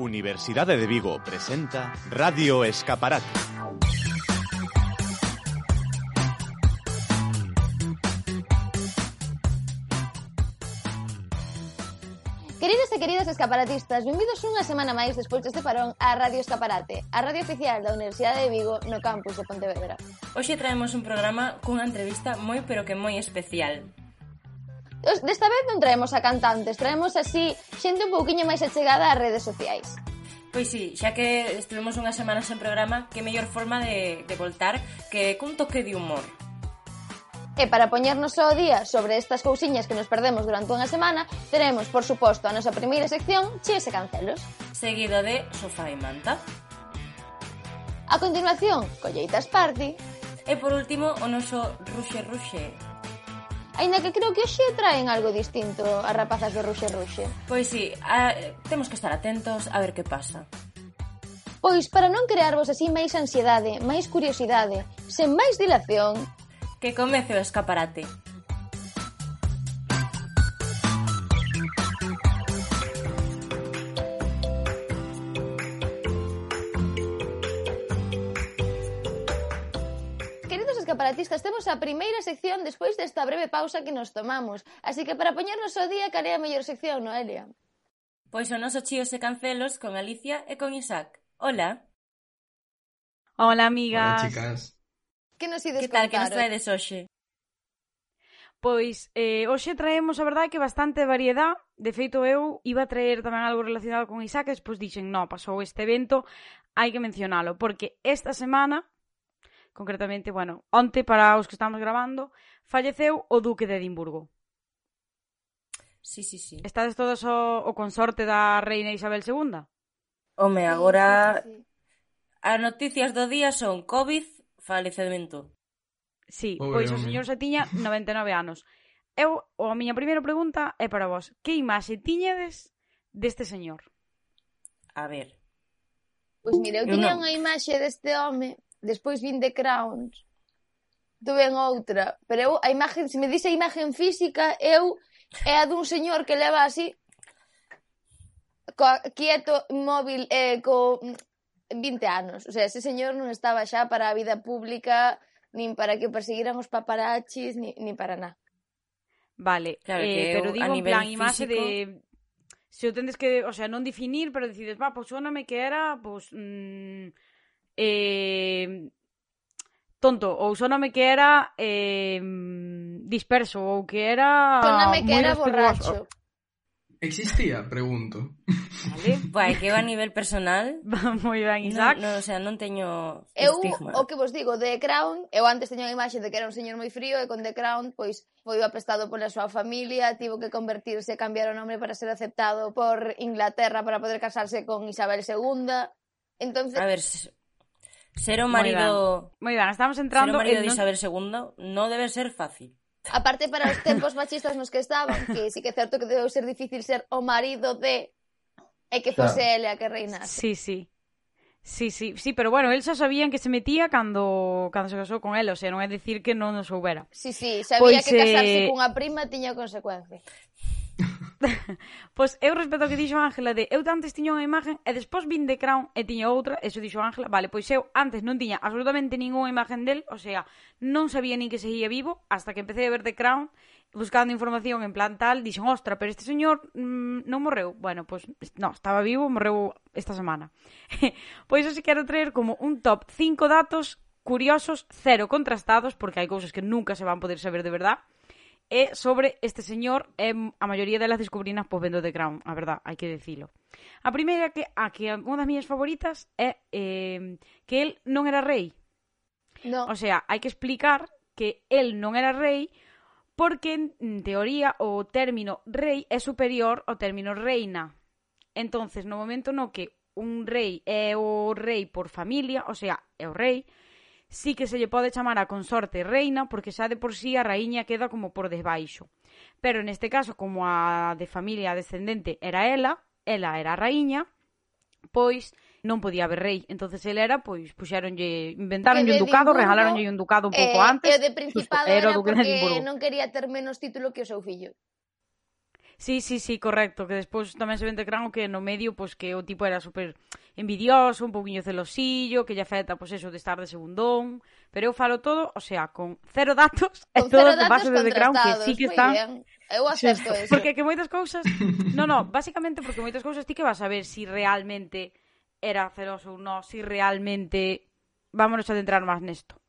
Universidade de Vigo presenta Radio Escaparate. Queridos e queridas escaparatistas, benvidos unha semana máis despois deste parón a Radio Escaparate, a radio oficial da Universidade de Vigo no campus de Pontevedra. Hoxe traemos un programa cunha entrevista moi pero que moi especial. Desta vez non traemos a cantantes, traemos así xente un pouquiño máis achegada ás redes sociais. Pois sí, xa que estivemos unhas semanas en programa, que mellor forma de, de voltar que cun toque de humor. E para poñernos ao día sobre estas cousiñas que nos perdemos durante unha semana, teremos, por suposto, a nosa primeira sección Chies e Cancelos. Seguido de Sofá e Manta. A continuación, Colleitas Party. E por último, o noso Ruxe Ruxe, Ainda que creo que xe traen algo distinto as rapazas do Ruxe Ruxe. Pois sí, a, temos que estar atentos a ver que pasa. Pois para non crearvos así máis ansiedade, máis curiosidade, sen máis dilación... Que comece o escaparate. separatistas temos a primeira sección despois desta breve pausa que nos tomamos. Así que para poñernos o día, care a mellor sección, Noelia? Pois o noso chíos e cancelos con Alicia e con Isaac. Hola. Hola, amigas. Hola, chicas. Que nos ides Que tal, que nos traedes hoxe? Pois, eh, hoxe traemos a verdade que bastante variedad. De feito, eu iba a traer tamén algo relacionado con Isaac, e despois dixen, no, pasou este evento, hai que mencionalo, porque esta semana concretamente, bueno, onte para os que estamos grabando, falleceu o duque de Edimburgo. Sí, sí, sí. Estades todos o, o consorte da reina Isabel II? Home, agora sí, sí, sí. as noticias do día son COVID, falecemento. Sí, Pobre pois o señor se tiña 99 anos. Eu, a miña primeira pregunta é para vos. Que imaxe tiñedes deste señor? A ver. Pois pues, mire, eu tiña unha imaxe deste home despois vin The Crowns, tuve en outra, pero eu, a imagen, se me dice a imagen física, eu é a dun señor que leva así coa, quieto, móvil, eh, co 20 anos. O sea, ese señor non estaba xa para a vida pública, nin para que perseguiran os paparachis, nin, ni para nada. Vale, claro eh, que pero digo a en plan físico... imaxe de se o tendes que, o sea, non definir, pero decides, va, pois o soname que era, pois, pues, mmm, eh, tonto, ou soname que era eh, disperso, ou que era... Soname que era borracho. Existía, pregunto. Vale, vai, que va a nivel personal. va moi ben, Isaac. No, no, o sea, non teño Eu, estigma. o que vos digo, The Crown, eu antes teño a imaxe de que era un señor moi frío e con The Crown, pois, foi apestado pola súa familia, tivo que convertirse, cambiar o nome para ser aceptado por Inglaterra para poder casarse con Isabel II. Entonces... A ver, Ser o marido... Moi ben. estamos entrando... Ser o marido en... de Isabel II non debe ser fácil. Aparte para os tempos machistas nos que estaban, que sí que é certo que debe ser difícil ser o marido de... E que fose claro. ele a que reinase. Sí, sí. Sí, sí, sí, pero bueno, el xa sabían que se metía cando cando se casou con ela, o sea, non é dicir que non o soubera. Sí, sí, sabía pois, que casarse eh... cunha prima tiña consecuencias. pois eu respeto o que dixo Ángela de eu antes tiña unha imagen e despois vin de Crown e tiña outra, eso dixo Ángela, vale, pois eu antes non tiña absolutamente ningunha imagen del, o sea, non sabía nin que seguía vivo hasta que empecé a ver The Crown buscando información en plan tal, dixen, ostra, pero este señor mm, non morreu. Bueno, pois, no, estaba vivo, morreu esta semana. pois eu se quero traer como un top 5 datos curiosos, cero contrastados, porque hai cousas que nunca se van poder saber de verdad, é sobre este señor e a maioría delas descubrinas pois vendo The Crown, a verdad, hai que decilo. A primeira que a que unha das miñas favoritas é eh, que el non era rei. No. O sea, hai que explicar que el non era rei porque en teoría o término rei é superior ao término reina. Entonces, no momento no que un rei é o rei por familia, o sea, é o rei, sí que se lle pode chamar a consorte reina porque xa de por sí a raíña queda como por desbaixo. Pero neste caso, como a de familia descendente era ela, ela era a raíña, pois non podía haber rei. entonces el era, pois, puxéronlle, inventáronlle un ducado, regaláronlle un ducado un pouco eh, antes. E de principado era, era porque non quería ter menos título que o seu fillo. Sí, sí, sí, correcto, que despois tamén se vende crán o que no medio, pois que o tipo era super envidioso, un poquinho celosillo, que lle afecta, pois eso, de estar de segundón, pero eu falo todo, o sea, con cero datos, con e todo de base de Crown, que sí que están... Bien. Eu acepto eso. Porque que moitas cousas... No, no, basicamente porque moitas cousas ti que vas a ver si realmente era celoso ou non, si realmente... Vámonos a adentrar máis nesto.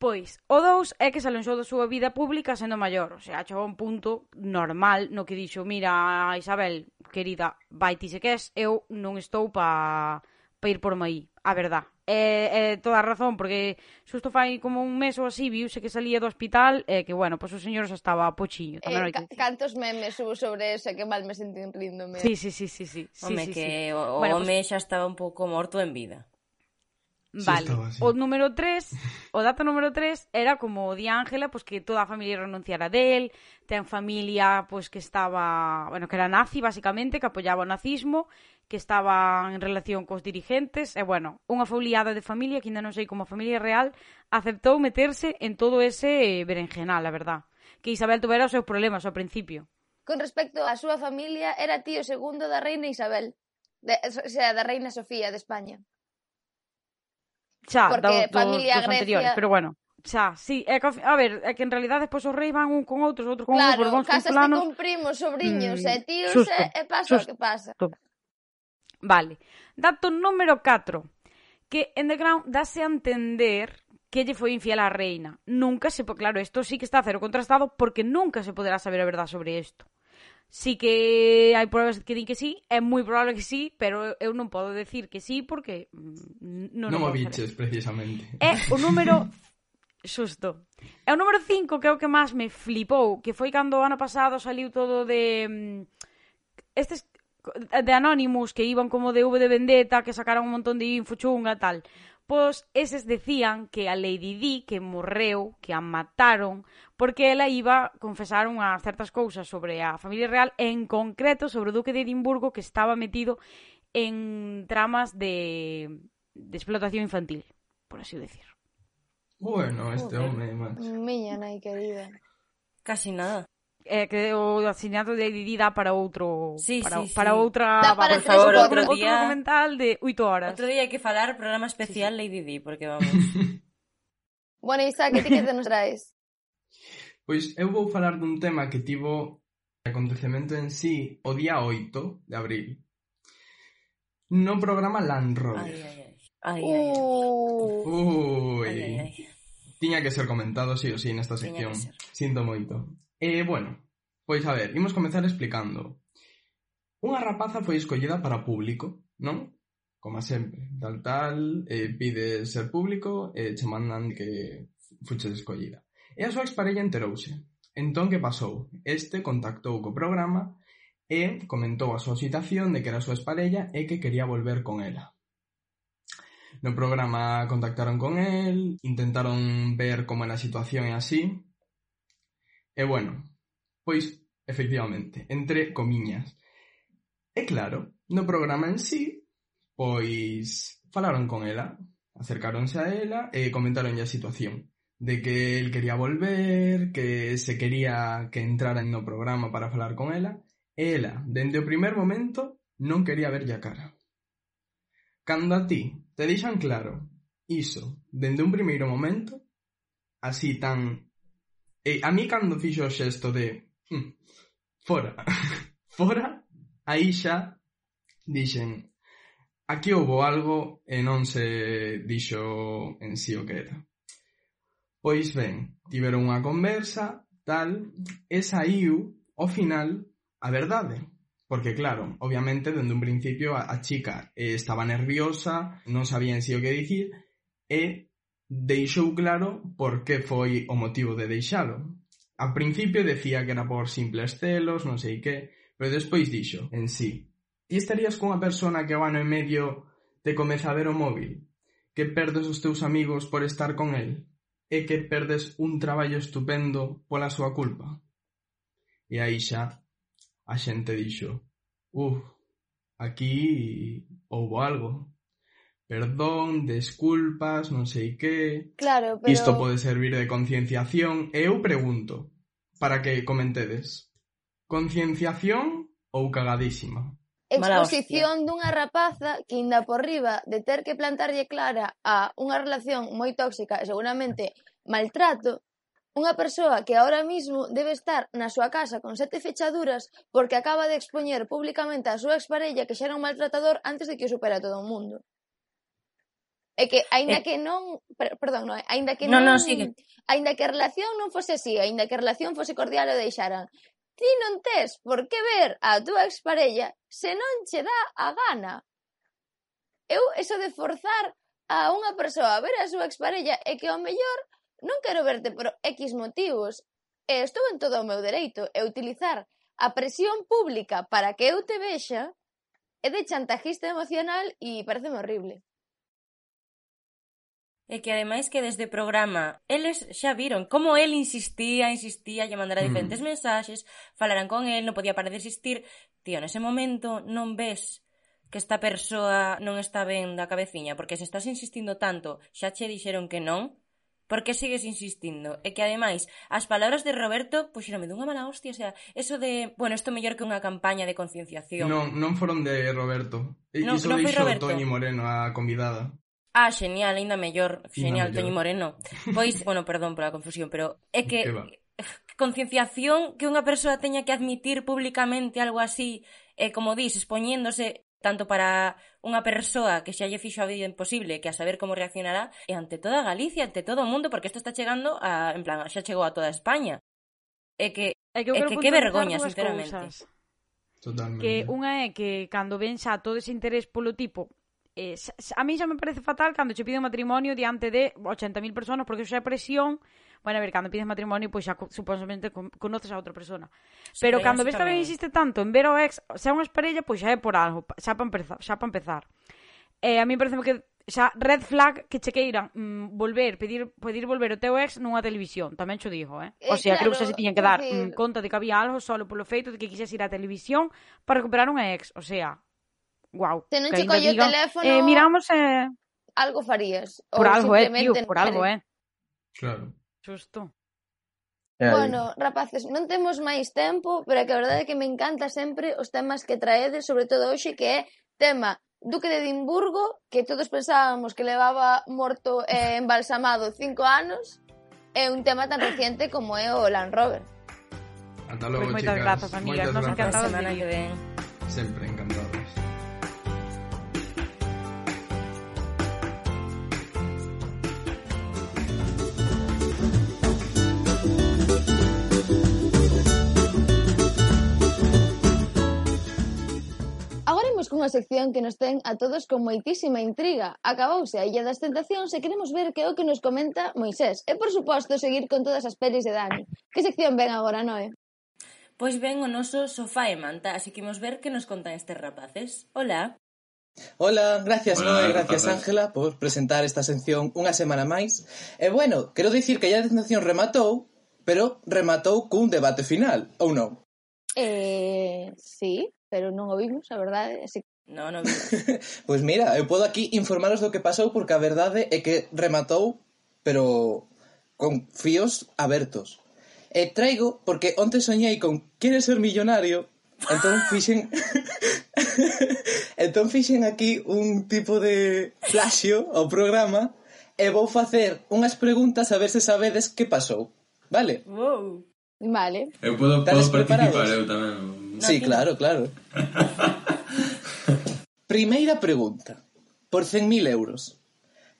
Pois, o 2 é que se alonxou da súa vida pública sendo maior, o sea, chegou un punto normal no que dixo, mira, Isabel, querida, vai ti se queres, eu non estou pa, pa ir por maí, a verdad. É, é toda a razón, porque xusto fai como un mes ou así, viuse que salía do hospital, e que, bueno, pois pues, o señor xa estaba pochiño. Tamén eh, no que... Cantos memes hubo sobre eso, que mal me sentí rindome. Sí, sí, sí, sí, sí. Home, sí, sí, que sí. o, o bueno, home pues... xa estaba un pouco morto en vida. Vale. Sí o número 3, o dato número 3 era como di Ángela, pois pues, que toda a familia renunciara del, ten familia pois pues, que estaba, bueno, que era nazi basicamente, que apoyaba o nazismo, que estaba en relación cos dirigentes, e bueno, unha foliada de familia que ainda non sei como a familia real aceptou meterse en todo ese eh, berenjenal, a verdad. Que Isabel tuvera os seus problemas ao principio. Con respecto á súa familia, era tío segundo da reina Isabel, de, o sea, da reina Sofía de España xa, Porque do, do, familia dos Grecia... anteriores, pero bueno. Xa, sí, é que, a ver, é que en realidad despois os reis van un con outros, outros con claro, outros, bons con fulanos. Claro, casas con primos, sobrinhos mm, e tíos susto, e, e pasa o que pasa. Vale. Dato número 4. Que en The Crown dase a entender que lle foi infiel á reina. Nunca se... Claro, isto sí que está cero contrastado porque nunca se poderá saber a verdade sobre isto sí que hai probas que din que sí, é moi probable que sí, pero eu non podo decir que sí porque mm, non Non o biches precisamente. É o número xusto. É o número 5 que é o que máis me flipou, que foi cando o ano pasado saliu todo de mm, estes de Anonymous que iban como de V de Vendetta, que sacaron un montón de info chunga tal pois eses decían que a Lady Di que morreu, que a mataron, porque ela iba confesar unhas certas cousas sobre a familia real, en concreto sobre o duque de Edimburgo que estaba metido en tramas de, de explotación infantil, por así decir. Bueno, este home, macho. Miña nai querida. Casi nada é que o asinato de Didi dá para outro sí, para, sí, sí. para outra dá para por favor, outro, outro, día, outro documental de 8 horas. Outro día hai que falar programa especial sí, sí. Porque vamos. bueno, Isa, que ti que te nos traes? Pois eu vou falar dun tema que tivo acontecemento en sí o día 8 de abril no programa Land Rover. Ai, ai, ai. Ai, ai, ai. Uh. Ui. Ai, ai, ai. Tiña que ser comentado, sí ou sí, nesta sección. Sinto moito. Eh, bueno, pois a ver, imos comenzar explicando. Unha rapaza foi escollida para público, non? Como sempre, tal tal, eh, pide ser público e eh, che mandan que fuches escollida. E a súa exparella enterouse. Entón, que pasou? Este contactou co programa e comentou a súa situación de que era a súa exparella e que quería volver con ela. No programa contactaron con el, intentaron ver como era a situación e así. E bueno, pois, efectivamente, entre comiñas. E eh, claro, no programa en sí, pois falaron con ela, acercáronse a ela e comentaron a situación de que el quería volver, que se quería que entraran no programa para falar con ela, e ela, dende o primer momento, non quería verlle a cara. Cando a ti Te deixan claro iso dende un primeiro momento, así tan... E a mí cando fixo o xesto de... "Hm, fora, fora, aí xa dixen aquí houbo algo e non se dixo en si sí o que era. Pois ben, tiveron unha conversa, tal, e saiu, ao final, a verdade. Porque claro, obviamente dende un principio a, a chica eh, estaba nerviosa, non sabía en si o que dicir e deixou claro por que foi o motivo de deixalo. A principio decía que era por simples celos, non sei que, pero despois dixo en sí. Ti estarías cunha persona que o ano e medio te comeza a ver o móvil, que perdes os teus amigos por estar con el, e que perdes un traballo estupendo pola súa culpa. E aí xa a xente dixo: uf, aquí houbo algo. Perdón, desculpas, non sei que... Claro, pero... Isto pode servir de concienciación. E eu pregunto, para que comentedes, concienciación ou cagadísima? exposición dunha rapaza que inda por riba de ter que plantarlle clara a unha relación moi tóxica e seguramente maltrato, Unha persoa que agora mesmo debe estar na súa casa con sete fechaduras porque acaba de expoñer públicamente a súa exparella que xa era un maltratador antes de que o supera todo o mundo. É que aínda eh, que non, perdón, non, aínda que non, non, non sigue. aínda que a relación non fose así, aínda que a relación fose cordial e deixaran. Ti non tes por que ver a túa exparella se non che dá a gana. Eu eso de forzar a unha persoa a ver a súa exparella é que ao mellor non quero verte por X motivos, e estou en todo o meu dereito e utilizar a presión pública para que eu te vexa é de chantajista emocional e parece horrible. E que ademais que desde o programa eles xa viron como el insistía, insistía, lle mandara mm. diferentes mm. mensaxes, falaran con el, non podía parar de insistir. Tío, nese momento non ves que esta persoa non está ben da cabeciña, porque se estás insistindo tanto, xa che dixeron que non, por que sigues insistindo? E que ademais, as palabras de Roberto puxeronme dunha mala hostia, o sea, eso de, bueno, isto mellor que unha campaña de concienciación. Non, non foron de Roberto. E, non, iso non foi Roberto. Toñi Moreno, a convidada. Ah, genial, ainda mellor, genial, Toñi Moreno. Pois, bueno, perdón pola confusión, pero é que concienciación que unha persoa teña que admitir públicamente algo así, eh, como dis, expoñéndose tanto para unha persoa que xa lle fixo a vida imposible que a saber como reaccionará, e ante toda Galicia, ante todo o mundo, porque isto está chegando a, en plan, xa chegou a toda España. É que, é que, e que, que vergoña, sinceramente. Cousas. Totalmente. Que unha é que cando ven xa todo ese interés polo tipo eh, a mí xa me parece fatal cando che piden matrimonio diante de 80.000 personas porque xa é presión Bueno, a ver, cando pides matrimonio, pois pues, xa suposadamente conoces a outra persona. Sí, Pero cando ves que alguén insiste tanto en ver ao ex, xa unha parella, pois pues, xa é por algo, xa para empezar. Xa pa empezar. Eh, a mí parece que xa red flag que che queiran mm, volver, pedir pedir volver o teu ex nunha televisión, tamén xo dixo, eh? eh o sea, claro, creo que xa se tiñan que dar mm, conta de que había algo solo polo feito de que quixes ir á televisión para recuperar un ex, o sea, guau. Se non che collo o teléfono... Eh, miramos. Eh... Algo farías. Por algo, eh, tío, por algo, eh. Claro. Justo. Bueno, rapaces, non temos máis tempo, pero é que a verdade é que me encanta sempre os temas que traedes, sobre todo hoxe, que é tema Duque de Edimburgo, que todos pensábamos que levaba morto e eh, embalsamado cinco anos, é un tema tan reciente como é o Land Rover. Ata logo, pues moitas chicas. Grazas, amigas. Moitas Nos grazas. Semana que ven. Sempre, cunha sección que nos ten a todos con moitísima intriga. Acabouse a Illa das Tentacións e queremos ver que é o que nos comenta Moisés. E, por suposto, seguir con todas as pelis de Dani. Que sección ven agora, Noé? Pois ven o noso sofá e manta, así que imos ver que nos contan estes rapaces. Hola! Hola, gracias Hola, Noé, gracias Ángela por presentar esta sección unha semana máis. E bueno, quero dicir que ya a tentación rematou, pero rematou cun debate final, ou non? Eh, sí pero non o vimos, a verdade, así No, no Pois pues mira, eu podo aquí informaros do que pasou porque a verdade é que rematou, pero con fíos abertos. E traigo porque onte soñei con queres ser millonario, entón fixen entón fixen aquí un tipo de plaxio ao programa e vou facer unhas preguntas a ver se sabedes que pasou. Vale? Wow. Vale. Eu podo, podo participar eu tamén. No sí, tiene... claro, claro. Primeira pregunta. Por 100.000 euros.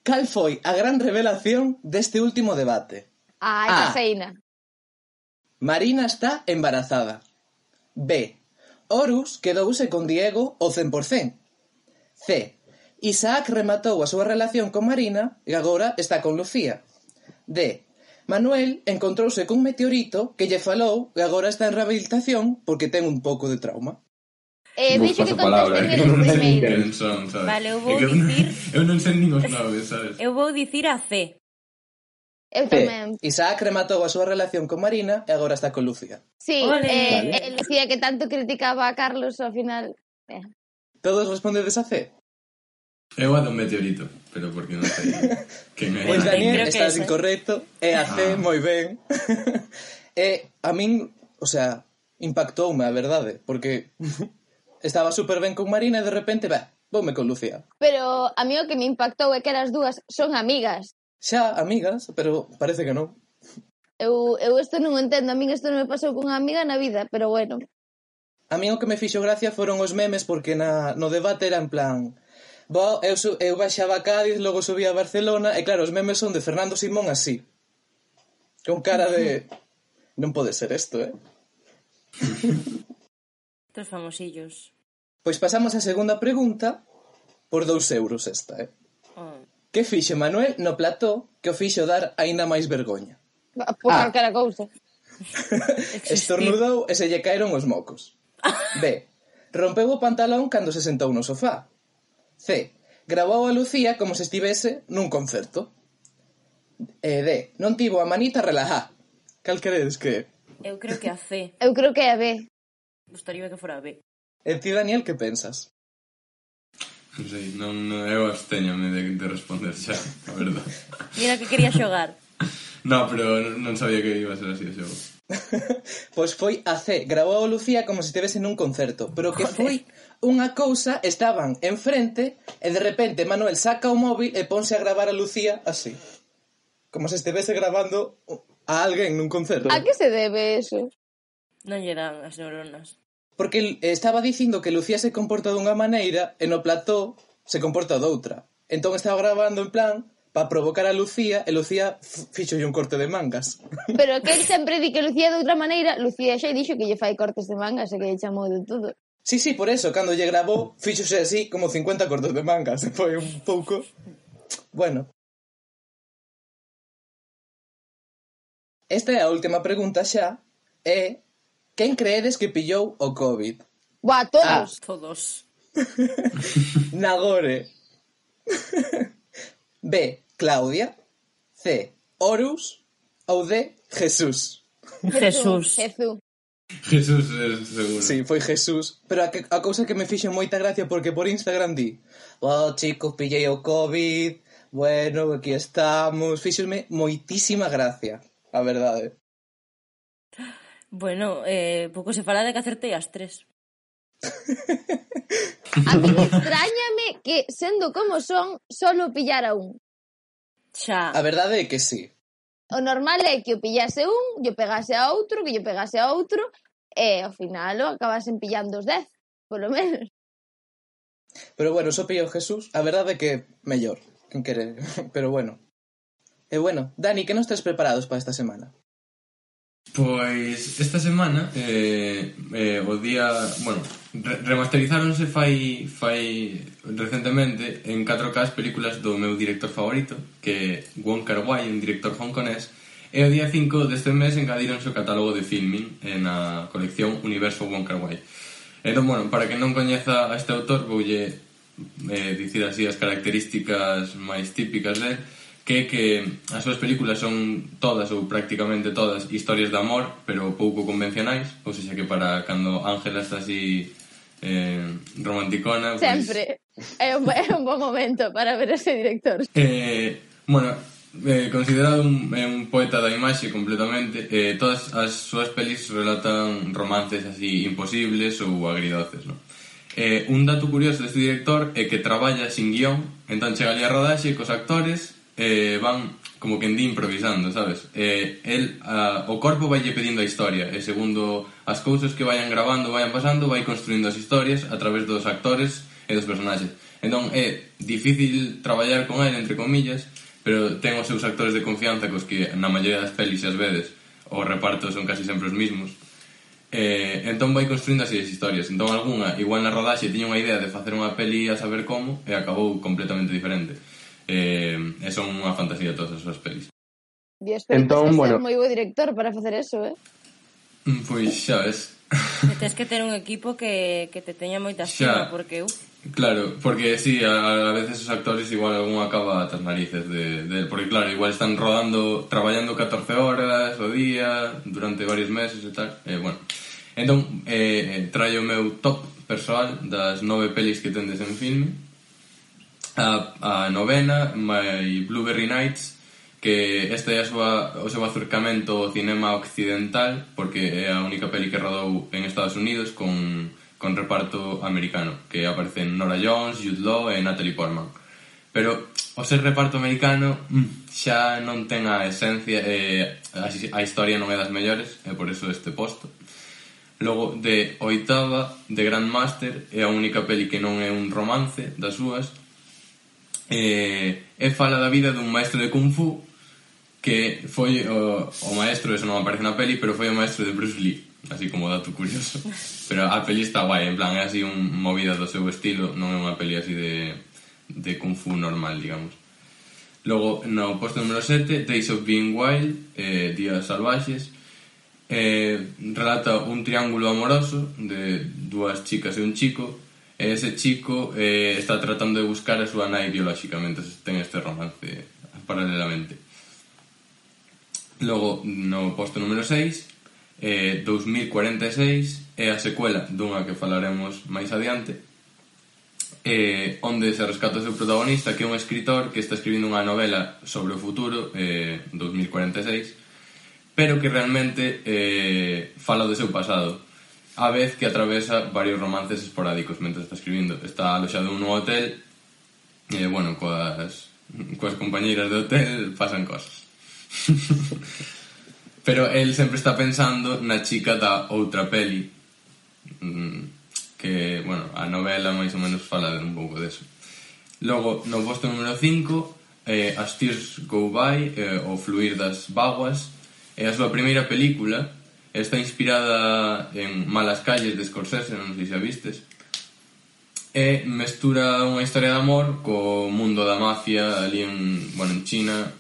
Cal foi a gran revelación deste último debate? Ah, a ah. caseína. Marina está embarazada. B. Horus quedouse con Diego o 100%. C. Isaac rematou a súa relación con Marina e agora está con Lucía. D. Manuel encontrouse cun meteorito que lle falou e agora está en rehabilitación porque ten un pouco de trauma. Eh, dixo que conteste eh? non primeiro. Son, sabes? Vale, eu vou dicir... eu non sei nin os noves, sabes? Eu vou dicir a C. Eu tamén. Eh, Isaac rematou a súa relación con Marina e agora está con Lucía. Sí, Olé. eh, vale. eh, Lucía que tanto criticaba a Carlos ao final... Eh. Todos respondedes a C? Eu a do meteorito, pero porque non sei quen é. Pois Daniel, estás es, ¿eh? incorrecto, é a C, ah. moi ben. e a min, o sea, impactoume, a verdade, porque estaba super ben con Marina e de repente, bah, voume con Lucía. Pero a mí o que me impactou é que as dúas son amigas. Xa, amigas, pero parece que non. Eu, eu isto non entendo, a min isto non me pasou con unha amiga na vida, pero bueno. A mí o que me fixo gracia foron os memes porque na, no debate era en plan Bo, eu, sub, eu baixaba a Cádiz, logo subía a Barcelona, e claro, os memes son de Fernando Simón así. Con cara de... non pode ser isto, eh? Estos famosillos. Pois pasamos á segunda pregunta por dous euros esta, eh? Oh. Que fixe Manuel no plató que o fixo dar aínda máis vergoña? Por ah. calquera cousa. Estornudou e se lle caeron os mocos. B. Rompeu o pantalón cando se sentou no sofá. C. Gravou a Lucía como se estivese nun concerto. E D. Non tivo a manita relajá. Cal credes que é? Eu creo que a C. Eu creo que é a B. Gostaría que fora a B. E ti, Daniel, que pensas? Non sei, non, non eu absteñame de, de responder xa, a verdad. Mira que quería xogar. No, pero non sabía que iba a ser así o xogo. pois foi a C, gravou a Lucía como se estivese nun concerto, pero que Joder. foi unha cousa, estaban enfrente e de repente Manuel saca o móvil e ponse a gravar a Lucía así. Como se estivese gravando a alguén nun concerto. A que se debe eso? Non lle dan as neuronas. Porque estaba dicindo que Lucía se comporta dunha maneira e no plató se comporta doutra. Entón estaba gravando en plan para provocar a Lucía e Lucía fíxolle un corte de mangas. Pero que sempre di que Lucía de outra maneira, Lucía xa dixo que lle fai cortes de mangas e que lle chamou de todo. Sí, sí, por eso, cando lle grabou, fíxose así como 50 cortos de manga, se foi un pouco... Bueno. Esta é a última pregunta xa, é... Quen creedes que pillou o COVID? Buah, todos. Ah. Todos. Nagore. B. Claudia. C. Horus. Ou D. Jesús. Jesús. Jesús. Jesús, seguro. Sí, foi Jesús. Pero a, que, a cousa que me fixo moita gracia porque por Instagram di Oh, chicos, pillei o COVID, bueno, aquí estamos. Fíxome moitísima gracia, a verdade. Bueno, eh, pouco se fala de que acertei as tres. a mí extrañame que, sendo como son, solo pillara un. Xa. A verdade é que sí. O normal é que o pillase un, yo pegase a outro, que yo pegase a outro, e ao final o acabasen pillando os dez, polo menos. Pero bueno, só pillou Jesús, a verdade é que mellor, quen quere, pero bueno. E bueno, Dani, que non estás preparados para esta semana? Pois esta semana eh, eh, o día, bueno, re remasterizáronse fai fai recentemente en 4K as películas do meu director favorito, que é Wong Kar-wai, un director hongkonés, e o día 5 deste mes engadironse o catálogo de filming en a colección Universo Wong Kar-wai. Entón, bueno, para que non coñeza a este autor, voulle eh, dicir así as características máis típicas dele, que é que as súas películas son todas ou prácticamente todas historias de amor, pero pouco convencionais, ou seja que para cando Ángela está así eh, romanticona... Pues... Sempre, é un, é un bon momento para ver ese director. Eh, bueno, eh, considerado un, eh, un poeta da imaxe completamente, eh, todas as súas pelis relatan romances así imposibles ou agridoces, non? Eh, un dato curioso deste director é que traballa sin guión, entón chega ali a rodaxe cos actores eh, van como que di improvisando, sabes? Eh, el, a, o corpo valle pedindo a historia e segundo as cousas que vayan grabando, vayan pasando, vai construindo as historias a través dos actores e dos personaxes. Entón é difícil traballar con el, entre comillas, pero ten os seus actores de confianza cos que na maioría das pelis as vedes os repartos son casi sempre os mismos. Eh, entón vai construindo así as historias. Entón algunha, igual na rodaxe, tiña unha idea de facer unha peli a saber como e acabou completamente diferente eh, e son unha fantasía todas as súas pelis. Dios, pero entón, bueno... moi bo director para facer eso, eh? Mm, pois xa ves. Que tens que ter un equipo que, que te teña moita estima, porque... Uf. Claro, porque sí, a, a veces os actores igual algún acaba tras narices de, de, porque claro, igual están rodando, traballando 14 horas o día, durante varios meses e tal, eh, bueno. Entón, eh, eh traio o meu top persoal das nove pelis que tendes en filme, a, a novena My Blueberry Nights que este é a súa, o seu acercamento ao cinema occidental porque é a única peli que rodou en Estados Unidos con, con reparto americano que aparecen Nora Jones, Jude Law e Natalie Portman. Pero o ser reparto americano mm, xa non ten a esencia e a, a historia non é das mellores e por eso este posto. Logo, de oitava, de Grandmaster, é a única peli que non é un romance das súas, eh, e fala da vida dun maestro de Kung Fu que foi o, o maestro, eso non aparece na peli, pero foi o maestro de Bruce Lee, así como dato curioso. Pero a peli está guai, en plan, é así un movida do seu estilo, non é unha peli así de, de Kung Fu normal, digamos. Logo, no posto número 7, Days of Being Wild, eh, Días Salvaxes, eh, relata un triángulo amoroso de dúas chicas e un chico E ese chico eh, está tratando de buscar a súa nai biolóxicamente ten este romance paralelamente. Logo, no posto número 6, eh, 2046 é a secuela dunha que falaremos máis adiante, eh, onde se rescata o seu protagonista que é un escritor que está escribindo unha novela sobre o futuro eh, 2046 pero que realmente eh, fala do seu pasado a vez que atravesa varios romances esporádicos mentre está escribindo. Está aloxado nun hotel e, bueno, coas, coas compañeiras do hotel pasan cosas. Pero el sempre está pensando na chica da outra peli mm, que, bueno, a novela máis ou menos fala un pouco deso. Logo, no posto número 5 eh, As Tears Go By eh, O Fluir das Vaguas é a súa primeira película Está inspirada en Malas calles de Scorsese, non sei se a vistes. E mestura unha historia de amor co mundo da mafia ali en, bueno, en China.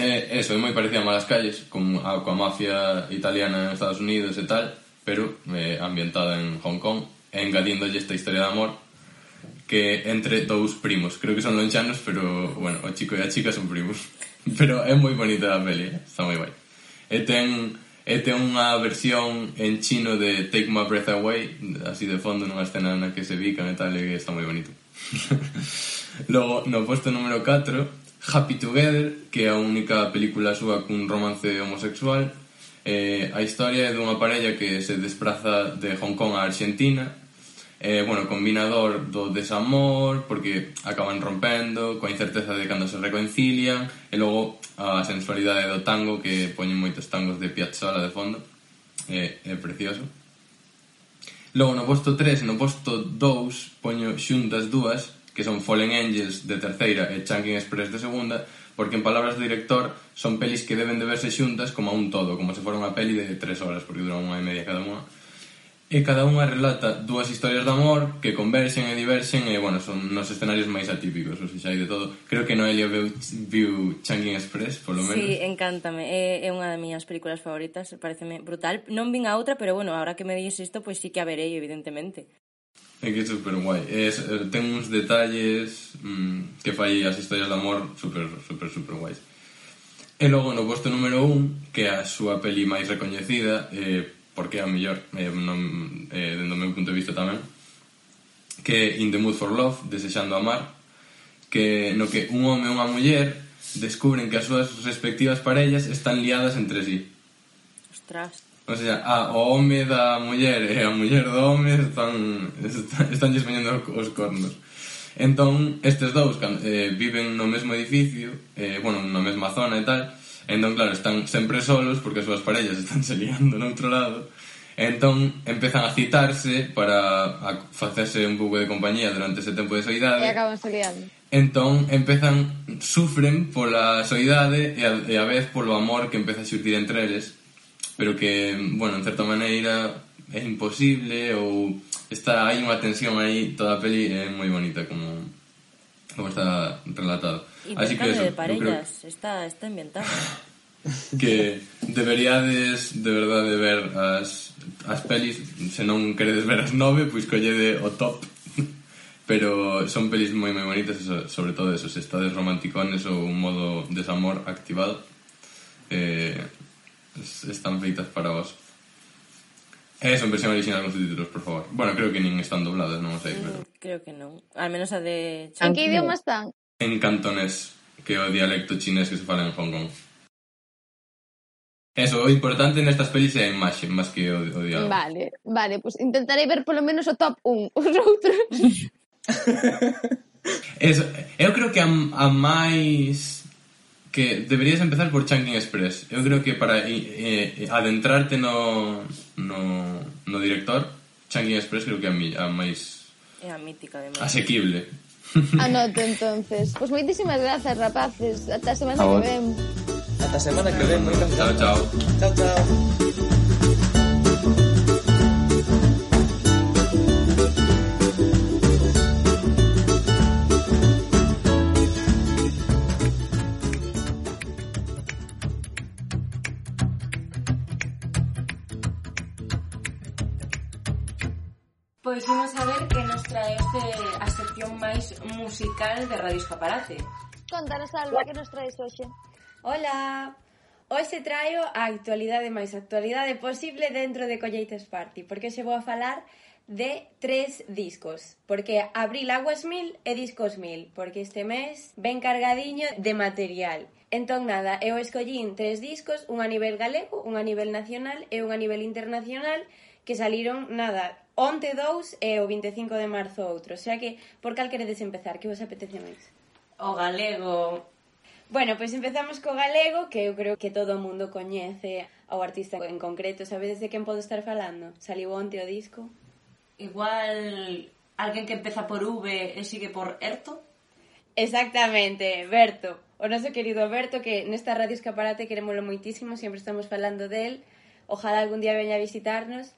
E eso, é moi parecida a Malas calles, con a, coa mafia italiana en Estados Unidos e tal, pero eh, ambientada en Hong Kong, e engadíndolle esta historia de amor que entre dous primos. Creo que son lonchanos, pero, bueno, o chico e a chica son primos. Pero é moi bonita a peli, eh, está moi guai. E ten e ten unha versión en chino de Take My Breath Away así de fondo nunha escena na que se bican e tal e está moi bonito. Logo no posto número 4 Happy Together que é a única película súa cun romance homosexual eh, a historia é dunha parella que se despraza de Hong Kong a Argentina eh, bueno, combinador do desamor, porque acaban rompendo, coa incerteza de cando se reconcilian, e logo a sensualidade do tango, que poñen moitos tangos de Piazzolla de fondo, é, eh, é eh, precioso. Logo, no posto 3 no posto 2 poño xuntas dúas, que son Fallen Angels de terceira e Chunking Express de segunda, porque en palabras do director son pelis que deben de verse xuntas como a un todo, como se fora unha peli de tres horas, porque dura unha e media cada unha E cada unha relata dúas historias de amor que converxen e diverxen e, bueno, son nos escenarios máis atípicos, ou seja, hai de todo. Creo que Noelia viu, viu Changing Express, polo menos. Sí, encántame. É, é unha das miñas películas favoritas, pareceme brutal. Non vin a outra, pero, bueno, ahora que me dís isto, pois pues sí que a verei, evidentemente. É que é super guai. É, eh, ten uns detalles mmm, que fai as historias de amor super, super, super guais. E logo no posto número 1, que é a súa peli máis recoñecida, eh, porque a mellor eh, non, eh, dentro do meu punto de vista tamén que In the Mood for Love, Desexando Amar que no que un home e unha muller descubren que as súas respectivas parellas están liadas entre sí. Ostras. O sea, a, o home da muller e eh, a muller do home están, están, están despeñando os cornos. Entón, estes dous eh, viven no mesmo edificio, eh, bueno, na mesma zona e tal, Entón, claro, están sempre solos porque as súas parellas están se liando no outro lado. Entón, empezan a citarse para a facerse un pouco de compañía durante ese tempo de soidade. E acaban se liando. Entón, empezan, sufren pola soidade e a, e a vez polo amor que empeza a xurtir entre eles. Pero que, bueno, en certa maneira é imposible ou está hai unha tensión aí toda a peli é moi bonita como como está relatado. Así que eso, de parellas, que... está, está inventado. que deberíades de verdade ver as, as pelis se non queredes ver as nove pois collede o top pero son pelis moi moi bonitas sobre todo esos estades romanticones ou un modo desamor activado eh, están feitas para vos É son versión original con subtítulos, por favor. Bueno, creo que nin están dobladas, non sei, mm, pero... Creo que non. Al menos a de... En que idioma están? en cantonés, que o dialecto chinés que se fala en Hong Kong. Eso, o importante nestas pelis é a imaxe, máis que o, o diálogo. Vale, vale, pois pues intentarei ver polo menos o top 1, os outros. Eso, eu creo que a, a máis que deberías empezar por Changing Express. Eu creo que para eh, adentrarte no, no, no director, Changing Express creo que é a, mi, a máis... É a mítica, además. Asequible. Ah, Anoto entonces. Pois pues moitísimas grazas, rapaces. Ata a semana a que vem. Ata a semana que vem. Chao, chao. Chao, chao. Pois imos a ver que nos traeste a sección máis musical de Radio Escaparate. Contanos, Alba, que nos traes hoxe? Hola, Hoxe traio a actualidade máis actualidade posible dentro de Colleites Party, porque xe vou a falar de tres discos, porque abril aguas mil e discos mil, porque este mes ven cargadiño de material. Entón, nada, eu escollín tres discos, un a nivel galego, un a nivel nacional e un a nivel internacional, que saliron, nada, onte dous e o 25 de marzo outro. O sea que, por cal queredes empezar? Que vos apetece máis? O galego. Bueno, pois empezamos co galego, que eu creo que todo o mundo coñece ao artista en concreto. Sabedes de quen podo estar falando? Saliu onte o disco? Igual alguén que empeza por V e sigue por Erto? Exactamente, Berto. O noso querido Berto, que nesta Radio Escaparate queremoslo moitísimo, sempre estamos falando del. Ojalá algún día veña a visitarnos.